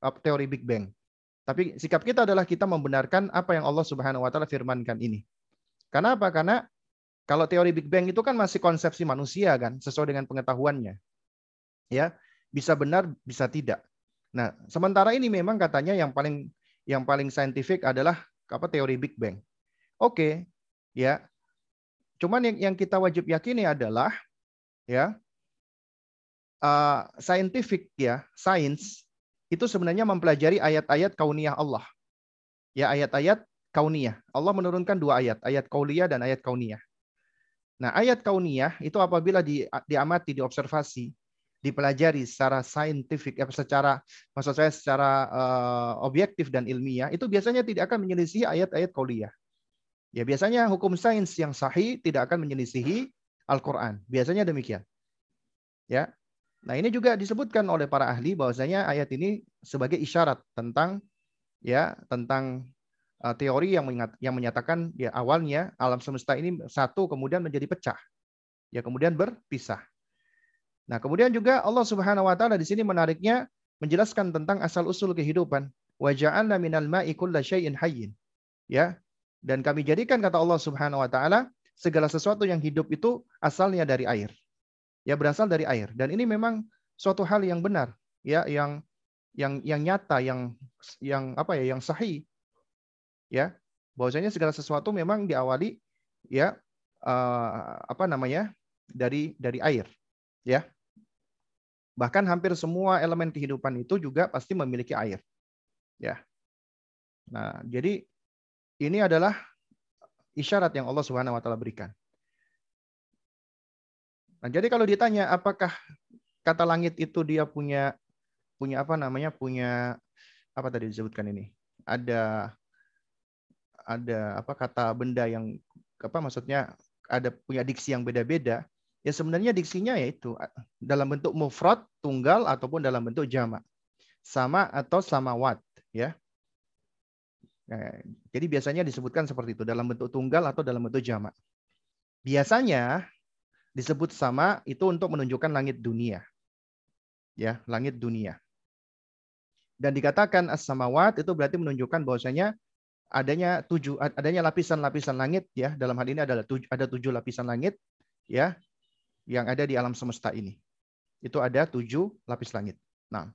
uh, teori Big Bang. Tapi sikap kita adalah kita membenarkan apa yang Allah Subhanahu wa taala firmankan ini. Karena apa? Karena kalau teori Big Bang itu kan masih konsepsi manusia kan, sesuai dengan pengetahuannya. Ya, bisa benar, bisa tidak. Nah, sementara ini memang katanya yang paling yang paling saintifik adalah apa teori Big Bang. Oke, ya. Cuman yang yang kita wajib yakini adalah ya uh, scientific ya, sains itu sebenarnya mempelajari ayat-ayat kauniyah Allah. Ya, ayat-ayat kauniyah. Allah menurunkan dua ayat, ayat kauliyah dan ayat kauniyah. Nah, ayat kauniyah itu apabila di, diamati, diobservasi, dipelajari secara saintifik, ya, secara maksud saya secara uh, objektif dan ilmiah, itu biasanya tidak akan menyelisihi ayat-ayat kauliyah. Ya, biasanya hukum sains yang sahih tidak akan menyelisihi Al-Qur'an. Biasanya demikian. Ya. Nah, ini juga disebutkan oleh para ahli bahwasanya ayat ini sebagai isyarat tentang ya tentang uh, teori yang mengat, yang menyatakan ya awalnya alam semesta ini satu kemudian menjadi pecah. Ya kemudian berpisah. Nah, kemudian juga Allah Subhanahu wa taala di sini menariknya menjelaskan tentang asal usul kehidupan. Wa ja'alna minal ma'i syai'in hayyin. Ya. Dan kami jadikan kata Allah Subhanahu wa taala segala sesuatu yang hidup itu asalnya dari air ya berasal dari air. Dan ini memang suatu hal yang benar ya yang yang yang nyata yang yang apa ya yang sahih ya. Bahwasanya segala sesuatu memang diawali ya uh, apa namanya dari dari air ya. Bahkan hampir semua elemen kehidupan itu juga pasti memiliki air ya. Nah jadi ini adalah isyarat yang Allah Subhanahu wa taala berikan Nah, jadi kalau ditanya apakah kata langit itu dia punya punya apa namanya? punya apa tadi disebutkan ini? Ada ada apa kata benda yang apa maksudnya ada punya diksi yang beda-beda. Ya sebenarnya diksinya yaitu dalam bentuk mufrad, tunggal ataupun dalam bentuk jamak. Sama atau samawat, ya. Nah, jadi biasanya disebutkan seperti itu dalam bentuk tunggal atau dalam bentuk jamak. Biasanya disebut sama itu untuk menunjukkan langit dunia. Ya, langit dunia. Dan dikatakan as-samawat itu berarti menunjukkan bahwasanya adanya tujuh adanya lapisan-lapisan langit ya dalam hal ini adalah tujuh, ada tujuh lapisan langit ya yang ada di alam semesta ini itu ada tujuh lapis langit. Nah,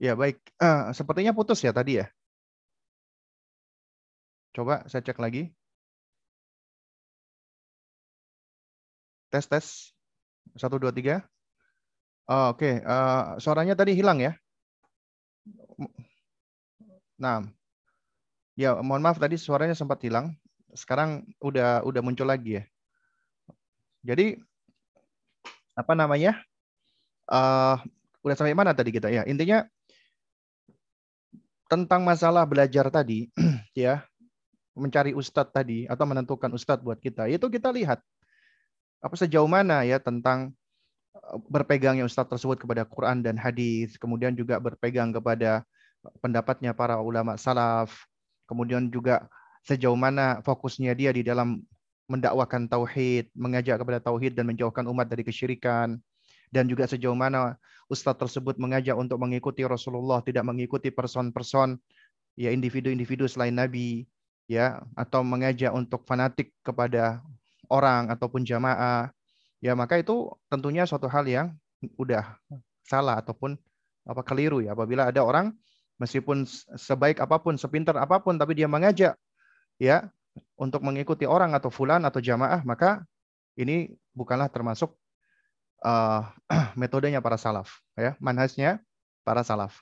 Ya, baik. Uh, sepertinya putus ya tadi ya. Coba saya cek lagi. Tes, tes. Satu, dua, tiga. Oh, Oke, uh, suaranya tadi hilang ya. Nah, ya mohon maaf tadi suaranya sempat hilang. Sekarang udah udah muncul lagi ya. Jadi apa namanya? Uh, udah sampai mana tadi kita ya? Intinya tentang masalah belajar tadi, (clears throat) ya, mencari ustadz tadi atau menentukan ustadz buat kita, itu kita lihat apa sejauh mana ya tentang eh, berpegangnya ustadz tersebut kepada Quran dan hadis, kemudian juga berpegang kepada pendapatnya para ulama salaf, kemudian juga sejauh mana fokusnya dia di dalam mendakwakan tauhid, mengajak kepada tauhid dan menjauhkan umat dari kesyirikan, dan juga sejauh mana ustadz tersebut mengajak untuk mengikuti Rasulullah, tidak mengikuti person-person ya individu-individu selain Nabi, ya atau mengajak untuk fanatik kepada orang ataupun jamaah, ya maka itu tentunya suatu hal yang udah salah ataupun apa keliru ya. Apabila ada orang meskipun sebaik apa pun, sepintar apa pun tapi dia mengajak ya untuk mengikuti orang atau fulan atau jamaah maka ini bukanlah termasuk uh, (clears throat) metodenya para salaf, ya, manhajnya para salaf.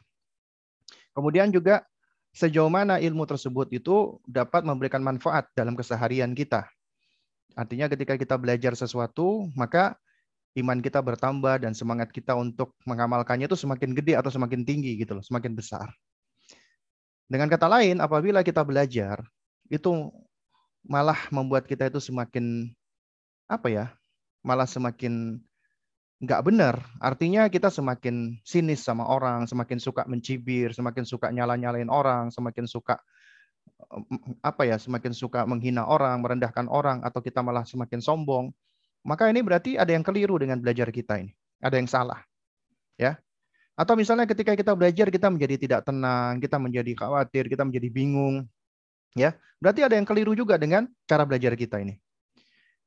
Kemudian juga sejauh mana ilmu tersebut itu dapat memberikan manfaat dalam keseharian kita. Artinya ketika kita belajar sesuatu, maka iman kita bertambah dan semangat kita untuk mengamalkannya itu semakin gede atau semakin tinggi gitu loh, semakin besar. Dengan kata lain, apabila kita belajar, itu malah membuat kita itu semakin apa ya? Malah semakin nggak benar. Artinya kita semakin sinis sama orang, semakin suka mencibir, semakin suka nyala-nyalain orang, semakin suka apa ya, semakin suka menghina orang, merendahkan orang, atau kita malah semakin sombong. Maka ini berarti ada yang keliru dengan belajar kita ini. Ada yang salah. Ya. Atau misalnya ketika kita belajar kita menjadi tidak tenang, kita menjadi khawatir, kita menjadi bingung. Ya. Berarti ada yang keliru juga dengan cara belajar kita ini.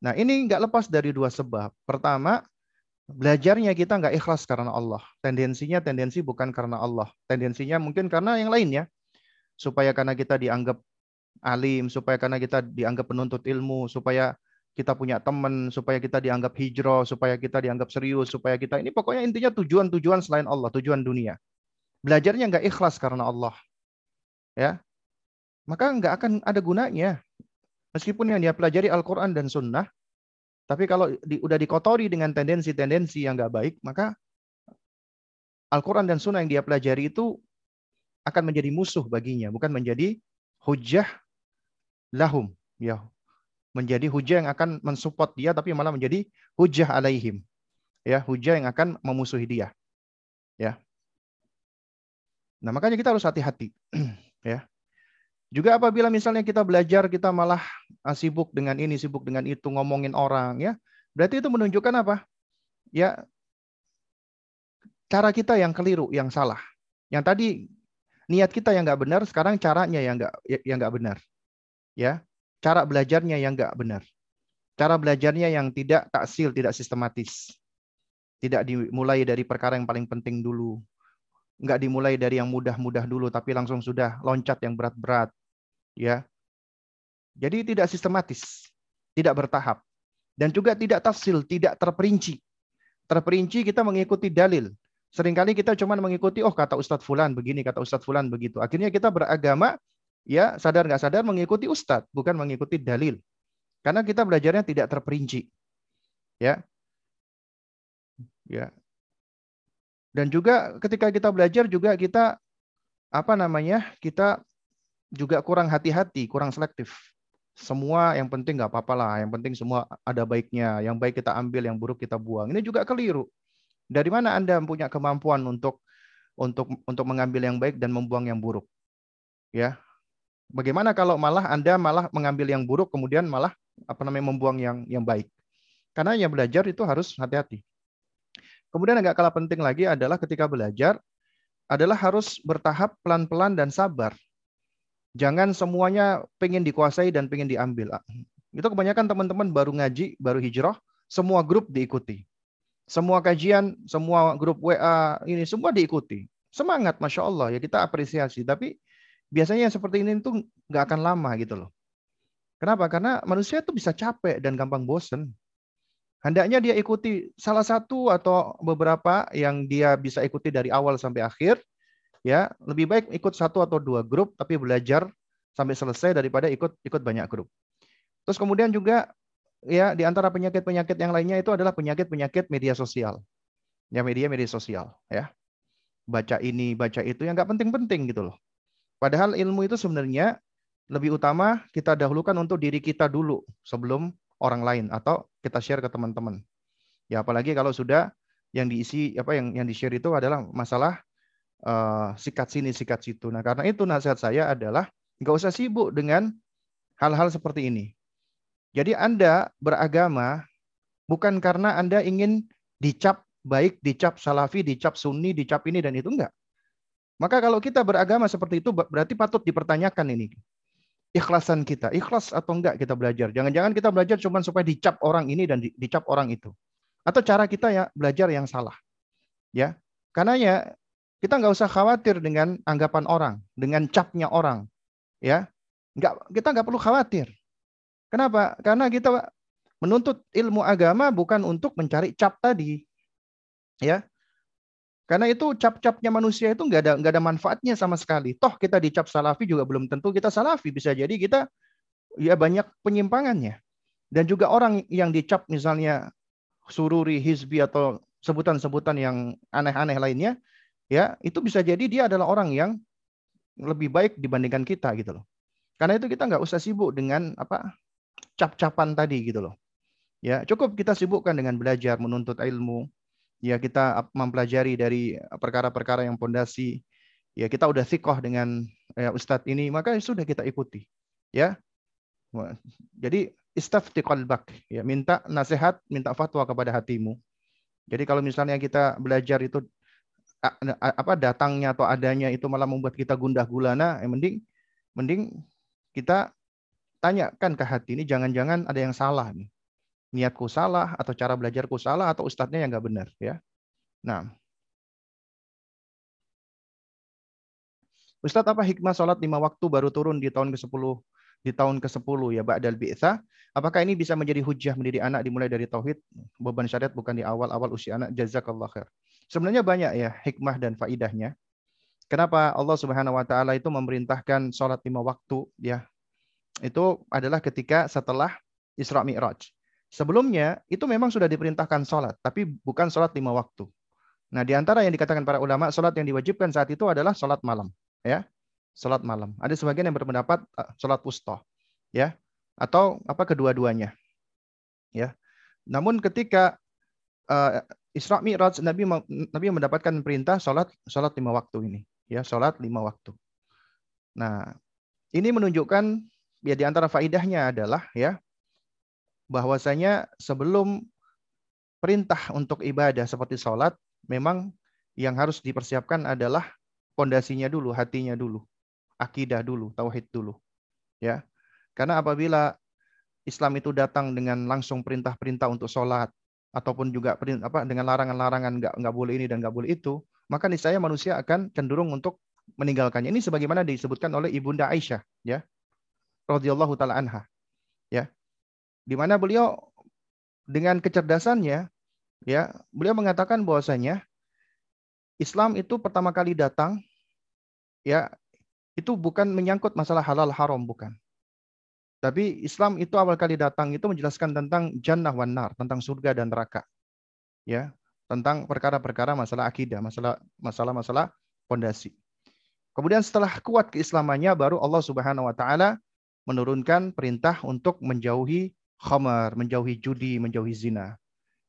Nah, ini nggak lepas dari dua sebab. Pertama, belajarnya kita nggak ikhlas karena Allah. Tendensinya tendensi bukan karena Allah. Tendensinya mungkin karena yang lainnya. Supaya karena kita dianggap alim, supaya karena kita dianggap penuntut ilmu, supaya kita punya teman, supaya kita dianggap hijrah, supaya kita dianggap serius, supaya kita ini pokoknya intinya tujuan-tujuan selain Allah, tujuan dunia. Belajarnya nggak ikhlas karena Allah. Ya. Maka nggak akan ada gunanya. Meskipun yang dia pelajari Al-Quran dan Sunnah, tapi kalau di, udah dikotori dengan tendensi-tendensi yang nggak baik, maka Al-Quran dan Sunnah yang dia pelajari itu akan menjadi musuh baginya, bukan menjadi hujah lahum. Ya, menjadi hujah yang akan mensupport dia, tapi malah menjadi hujah alaihim. Ya, hujah yang akan memusuhi dia. Ya. Nah, makanya kita harus hati-hati. (clears throat) ya. Juga apabila misalnya kita belajar, kita malah ah, sibuk dengan ini, sibuk dengan itu, ngomongin orang, ya, berarti itu menunjukkan apa? Ya, cara kita yang keliru, yang salah. Yang tadi niat kita yang nggak benar, sekarang caranya yang nggak yang nggak benar. Ya, cara belajarnya yang nggak benar. Cara belajarnya yang tidak taksil, tidak sistematis. Tidak dimulai dari perkara yang paling penting dulu. Nggak dimulai dari yang mudah-mudah dulu, tapi langsung sudah loncat yang berat-berat ya. Jadi tidak sistematis, tidak bertahap dan juga tidak tafsil, tidak terperinci. Terperinci kita mengikuti dalil. Seringkali kita cuma mengikuti oh kata Ustadz Fulan begini, kata Ustadz Fulan begitu. Akhirnya kita beragama ya sadar nggak sadar mengikuti Ustadz, bukan mengikuti dalil. Karena kita belajarnya tidak terperinci. Ya. Ya. Dan juga ketika kita belajar juga kita apa namanya? Kita juga kurang hati-hati, kurang selektif. Semua yang penting nggak apa-apa lah, yang penting semua ada baiknya. Yang baik kita ambil, yang buruk kita buang. Ini juga keliru. Dari mana Anda punya kemampuan untuk untuk untuk mengambil yang baik dan membuang yang buruk? Ya. Bagaimana kalau malah Anda malah mengambil yang buruk kemudian malah apa namanya membuang yang yang baik? Karena yang belajar itu harus hati-hati. Kemudian agak kalah penting lagi adalah ketika belajar adalah harus bertahap pelan-pelan dan sabar. Jangan semuanya pengen dikuasai dan pengen diambil. Itu kebanyakan teman-teman baru ngaji, baru hijrah, semua grup diikuti. Semua kajian, semua grup WA ini semua diikuti. Semangat, masya Allah ya kita apresiasi. Tapi biasanya seperti ini tuh nggak akan lama gitu loh. Kenapa? Karena manusia itu bisa capek dan gampang bosen. Hendaknya dia ikuti salah satu atau beberapa yang dia bisa ikuti dari awal sampai akhir. Ya, lebih baik ikut satu atau dua grup tapi belajar sampai selesai daripada ikut ikut banyak grup. Terus kemudian juga ya di antara penyakit-penyakit yang lainnya itu adalah penyakit-penyakit media sosial. Ya media media sosial ya. Baca ini, baca itu yang nggak penting-penting gitu loh. Padahal ilmu itu sebenarnya lebih utama kita dahulukan untuk diri kita dulu sebelum orang lain atau kita share ke teman-teman. Ya apalagi kalau sudah yang diisi apa yang yang di-share itu adalah masalah uh, sikat sini sikat situ. Nah, karena itu nasihat saya adalah nggak usah sibuk dengan hal-hal seperti ini. Jadi Anda beragama bukan karena Anda ingin dicap baik, dicap salafi, dicap sunni, dicap ini dan itu enggak. Maka kalau kita beragama seperti itu berarti patut dipertanyakan ini ikhlasan kita. Ikhlas atau enggak kita belajar. Jangan-jangan kita belajar cuma supaya dicap orang ini dan dicap orang itu. Atau cara kita ya belajar yang salah. Ya, Karena ya kita nggak usah khawatir dengan anggapan orang, dengan capnya orang. Ya, nggak kita nggak perlu khawatir. Kenapa? Karena kita menuntut ilmu agama bukan untuk mencari cap tadi. Ya, karena itu cap-capnya manusia itu nggak ada nggak ada manfaatnya sama sekali. Toh kita dicap salafi juga belum tentu kita salafi. Bisa jadi kita ya banyak penyimpangannya. Dan juga orang yang dicap misalnya sururi, hizbi atau sebutan-sebutan yang aneh-aneh lainnya, ya itu bisa jadi dia adalah orang yang lebih baik dibandingkan kita gitu loh. Karena itu kita nggak usah sibuk dengan apa cap-capan tadi gitu loh. Ya cukup kita sibukkan dengan belajar, menuntut ilmu, ya kita mempelajari dari perkara-perkara yang pondasi. Ya kita udah sikoh dengan ya, ustadz ini maka sudah kita ikuti. Ya. Jadi istafti qalbak. Ya minta nasihat minta fatwa kepada hatimu. Jadi kalau misalnya kita belajar itu apa datangnya atau adanya itu malah membuat kita gundah gulana ya mending mending kita tanyakan ke hati ini jangan-jangan ada yang salah nih. Niatku salah atau cara belajarku salah atau ustadznya yang nggak benar ya. Nah, Ustadz apa hikmah sholat lima waktu baru turun di tahun ke-10 di tahun ke-10 ya ba'dal bi'tsa? Apakah ini bisa menjadi hujah mendidik anak dimulai dari tauhid? Beban syariat bukan di awal-awal usia anak. Jazakallah khair. Sebenarnya banyak ya hikmah dan faidahnya. Kenapa Allah Subhanahu wa taala itu memerintahkan sholat lima waktu ya? Itu adalah ketika setelah Isra Mi'raj. Sebelumnya itu memang sudah diperintahkan sholat, tapi bukan sholat lima waktu. Nah, di antara yang dikatakan para ulama, sholat yang diwajibkan saat itu adalah sholat malam, ya, sholat malam. Ada sebagian yang berpendapat uh, sholat wusta, ya, atau apa kedua-duanya, ya. Namun ketika uh, Isra Mi'raj, Nabi Nabi mendapatkan perintah sholat sholat lima waktu ini, ya, sholat lima waktu. Nah, ini menunjukkan ya di antara faidahnya adalah ya bahwasanya sebelum perintah untuk ibadah seperti sholat, memang yang harus dipersiapkan adalah pondasinya dulu, hatinya dulu, akidah dulu, tauhid dulu. Ya, karena apabila Islam itu datang dengan langsung perintah-perintah untuk sholat ataupun juga apa dengan larangan-larangan nggak nggak boleh ini dan nggak boleh itu, maka niscaya manusia akan cenderung untuk meninggalkannya. Ini sebagaimana disebutkan oleh ibunda Aisyah, ya, radhiyallahu taala anha, ya, di mana beliau dengan kecerdasannya ya beliau mengatakan bahwasanya Islam itu pertama kali datang ya itu bukan menyangkut masalah halal haram bukan. Tapi Islam itu awal kali datang itu menjelaskan tentang jannah wan nar tentang surga dan neraka. Ya tentang perkara-perkara masalah akidah masalah masalah-masalah pondasi. Kemudian setelah kuat keislamannya baru Allah Subhanahu wa taala menurunkan perintah untuk menjauhi khamar, menjauhi judi, menjauhi zina.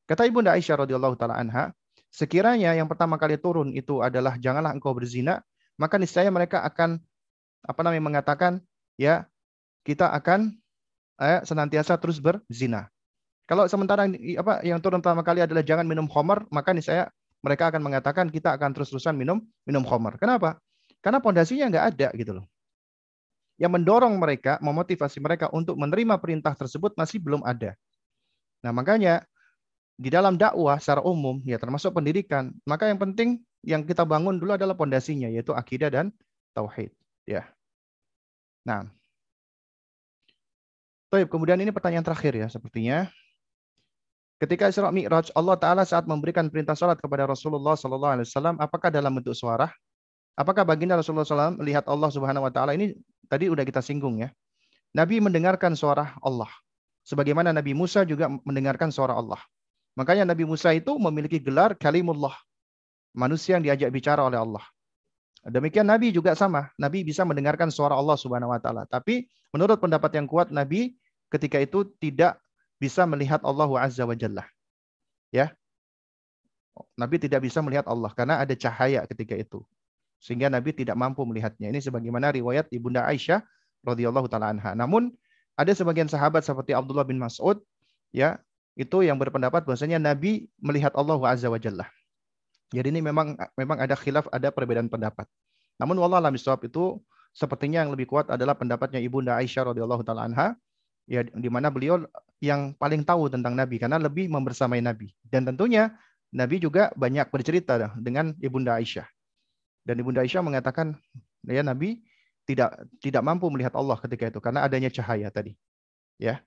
Kata Ibunda Aisyah radhiyallahu taala anha, sekiranya yang pertama kali turun itu adalah janganlah engkau berzina, maka niscaya mereka akan apa namanya mengatakan ya kita akan eh, senantiasa terus berzina. Kalau sementara apa yang turun pertama kali adalah jangan minum khamar, maka niscaya mereka akan mengatakan kita akan terus-terusan minum minum khamar. Kenapa? Karena pondasinya nggak ada gitu loh yang mendorong mereka, memotivasi mereka untuk menerima perintah tersebut masih belum ada. Nah, makanya di dalam dakwah secara umum, ya termasuk pendidikan, maka yang penting yang kita bangun dulu adalah pondasinya yaitu akidah dan tauhid, ya. Nah. Baik, kemudian ini pertanyaan terakhir ya sepertinya. Ketika Isra Mi'raj, Allah Ta'ala saat memberikan perintah salat kepada Rasulullah Sallallahu Alaihi Wasallam, apakah dalam bentuk suara? Apakah baginda Rasulullah SAW melihat Allah Subhanahu Wa Ta'ala ini tadi udah kita singgung ya. Nabi mendengarkan suara Allah. Sebagaimana Nabi Musa juga mendengarkan suara Allah. Makanya Nabi Musa itu memiliki gelar kalimullah. Manusia yang diajak bicara oleh Allah. Demikian Nabi juga sama. Nabi bisa mendengarkan suara Allah Subhanahu wa taala. Tapi menurut pendapat yang kuat Nabi ketika itu tidak bisa melihat Allah Azza wa Jalla. Ya. Nabi tidak bisa melihat Allah karena ada cahaya ketika itu. Sehingga Nabi tidak mampu melihatnya. Ini sebagaimana riwayat Ibunda Aisyah radhiyallahu taala anha. Namun ada sebagian sahabat seperti Abdullah bin Mas'ud ya itu yang berpendapat bahwasanya Nabi melihat Allah Azza wa Jalla. Jadi ini memang memang ada khilaf, ada perbedaan pendapat. Namun wallah alam itu sepertinya yang lebih kuat adalah pendapatnya Ibunda Aisyah radhiyallahu taala anha ya di mana beliau yang paling tahu tentang Nabi karena lebih membersamai Nabi. Dan tentunya Nabi juga banyak bercerita dengan Ibunda Aisyah. Dan Ibunda Aisyah mengatakan ya Nabi tidak tidak mampu melihat Allah ketika itu karena adanya cahaya tadi. Ya.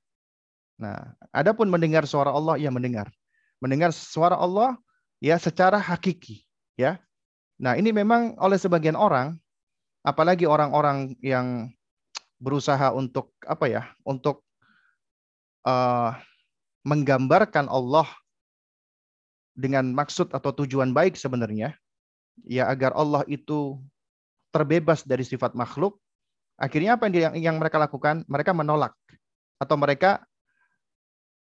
Nah, adapun mendengar suara Allah, ya mendengar. Mendengar suara Allah ya secara hakiki, ya. Nah, ini memang oleh sebagian orang apalagi orang-orang yang berusaha untuk apa ya? Untuk uh, menggambarkan Allah dengan maksud atau tujuan baik sebenarnya, ya agar Allah itu terbebas dari sifat makhluk, akhirnya apa yang, yang mereka lakukan? Mereka menolak atau mereka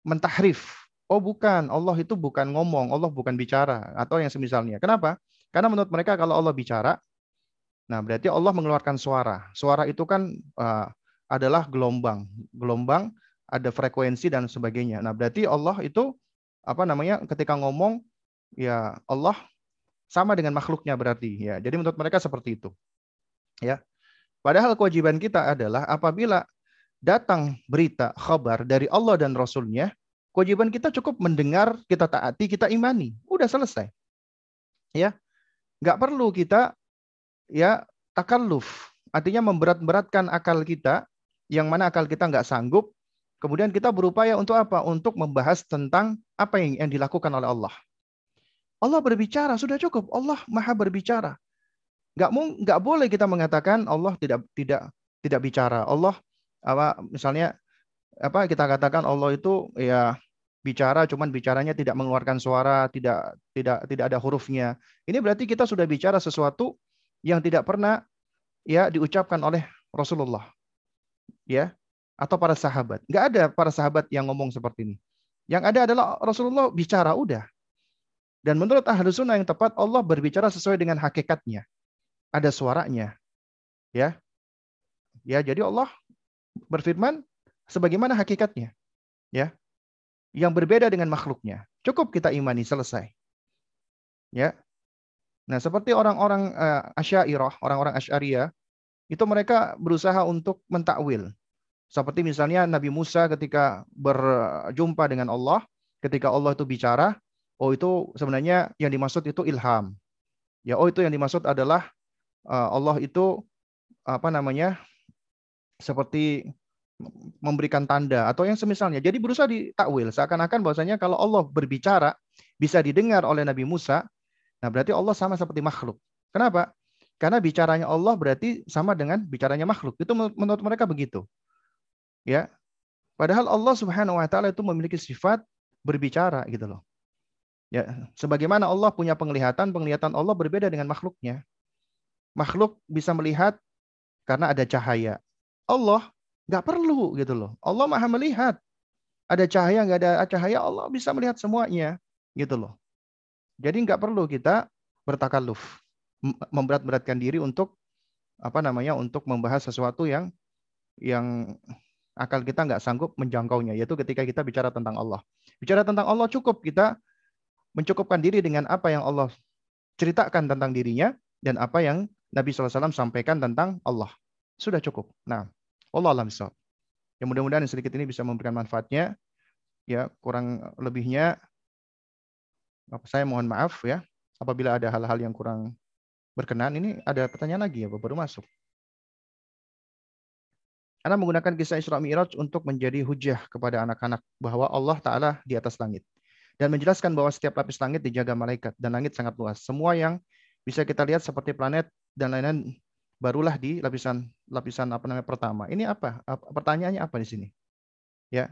mentahrif. Oh bukan, Allah itu bukan ngomong, Allah bukan bicara atau yang semisalnya. Kenapa? Karena menurut mereka kalau Allah bicara, nah berarti Allah mengeluarkan suara. Suara itu kan uh, adalah gelombang, gelombang ada frekuensi dan sebagainya. Nah berarti Allah itu apa namanya ketika ngomong ya Allah sama dengan makhluknya berarti ya. Jadi menurut mereka seperti itu. Ya. Padahal kewajiban kita adalah apabila datang berita, khabar dari Allah dan Rasulnya, kewajiban kita cukup mendengar, kita taati, kita imani. Udah selesai. Ya, nggak perlu kita ya takalluf. Artinya memberat-beratkan akal kita, yang mana akal kita nggak sanggup. Kemudian kita berupaya untuk apa? Untuk membahas tentang apa yang, yang dilakukan oleh Allah. Allah berbicara sudah cukup. Allah maha berbicara. Nggak nggak boleh kita mengatakan Allah tidak tidak tidak bicara. Allah apa misalnya apa kita katakan Allah itu ya bicara cuman bicaranya tidak mengeluarkan suara, tidak tidak tidak ada hurufnya. Ini berarti kita sudah bicara sesuatu yang tidak pernah ya diucapkan oleh Rasulullah. Ya, atau para sahabat. Enggak ada para sahabat yang ngomong seperti ini. Yang ada adalah Rasulullah bicara udah. Dan menurut ahlu sunnah yang tepat Allah berbicara sesuai dengan hakikatnya. Ada suaranya. Ya. Ya, jadi Allah berfirman sebagaimana hakikatnya. Ya. Yang berbeda dengan makhluknya. Cukup kita imani selesai. Ya. Nah, seperti orang-orang uh, Asy'ariyah, orang-orang Asy'ariyah, itu mereka berusaha untuk mentakwil. Seperti misalnya Nabi Musa ketika berjumpa dengan Allah, ketika Allah itu bicara, oh itu sebenarnya yang dimaksud itu ilham. Ya, oh itu yang dimaksud adalah uh, Allah itu apa namanya? seperti memberikan tanda atau yang semisalnya. Jadi berusaha ditakwil seakan-akan bahwasanya kalau Allah berbicara bisa didengar oleh Nabi Musa, nah berarti Allah sama seperti makhluk. Kenapa? Karena bicaranya Allah berarti sama dengan bicaranya makhluk. Itu menurut mereka begitu. Ya. Padahal Allah Subhanahu wa taala itu memiliki sifat berbicara gitu loh. Ya, sebagaimana Allah punya penglihatan, penglihatan Allah berbeda dengan makhluknya. Makhluk bisa melihat karena ada cahaya. Allah nggak perlu gitu loh. Allah maha melihat. Ada cahaya nggak ada cahaya Allah bisa melihat semuanya gitu loh. Jadi nggak perlu kita bertakaluf, memberat-beratkan diri untuk apa namanya untuk membahas sesuatu yang yang akal kita nggak sanggup menjangkaunya, yaitu ketika kita bicara tentang Allah. Bicara tentang Allah cukup kita mencukupkan diri dengan apa yang Allah ceritakan tentang dirinya dan apa yang Nabi SAW sampaikan tentang Allah. Sudah cukup. Nah, Allah alam Ya mudah-mudahan sedikit ini bisa memberikan manfaatnya. Ya kurang lebihnya saya mohon maaf ya. apabila ada hal-hal yang kurang berkenan. Ini ada pertanyaan lagi ya, baru masuk. Anda menggunakan kisah Isra Mi'raj untuk menjadi hujah kepada anak-anak bahwa Allah Ta'ala di atas langit. Dan menjelaskan bahwa setiap lapis langit dijaga malaikat dan langit sangat luas. Semua yang bisa kita lihat seperti planet dan lain-lain barulah di lapisan lapisan apa namanya pertama. Ini apa? Pertanyaannya apa di sini? Ya.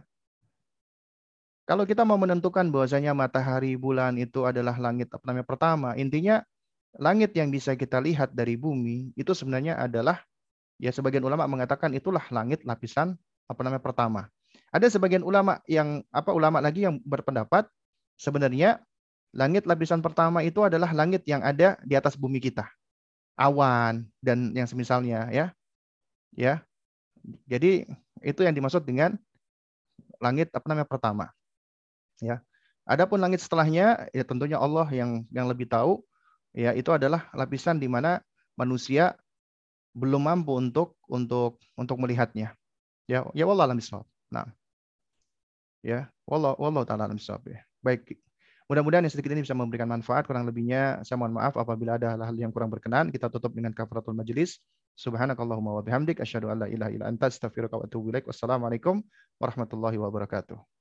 Kalau kita mau menentukan bahwasanya matahari, bulan itu adalah langit apa namanya pertama, intinya langit yang bisa kita lihat dari bumi itu sebenarnya adalah Ya sebagian ulama mengatakan itulah langit lapisan apa namanya pertama. Ada sebagian ulama yang apa ulama lagi yang berpendapat sebenarnya langit lapisan pertama itu adalah langit yang ada di atas bumi kita. Awan dan yang semisalnya ya. Ya. Jadi itu yang dimaksud dengan langit apa namanya pertama. Ya. Adapun langit setelahnya ya tentunya Allah yang yang lebih tahu ya itu adalah lapisan di mana manusia belum mampu untuk untuk untuk melihatnya. Ya, ya wallah alam Nah. Ya, wallah wallah taala alam ya. Baik. Mudah-mudahan yang sedikit ini bisa memberikan manfaat. Kurang lebihnya saya mohon maaf apabila ada hal-hal yang kurang berkenan. Kita tutup dengan kafaratul majelis. Subhanakallahumma wa bihamdik asyhadu an la ilaha illa anta astaghfiruka wa atubu ilaik. Wassalamualaikum warahmatullahi wabarakatuh.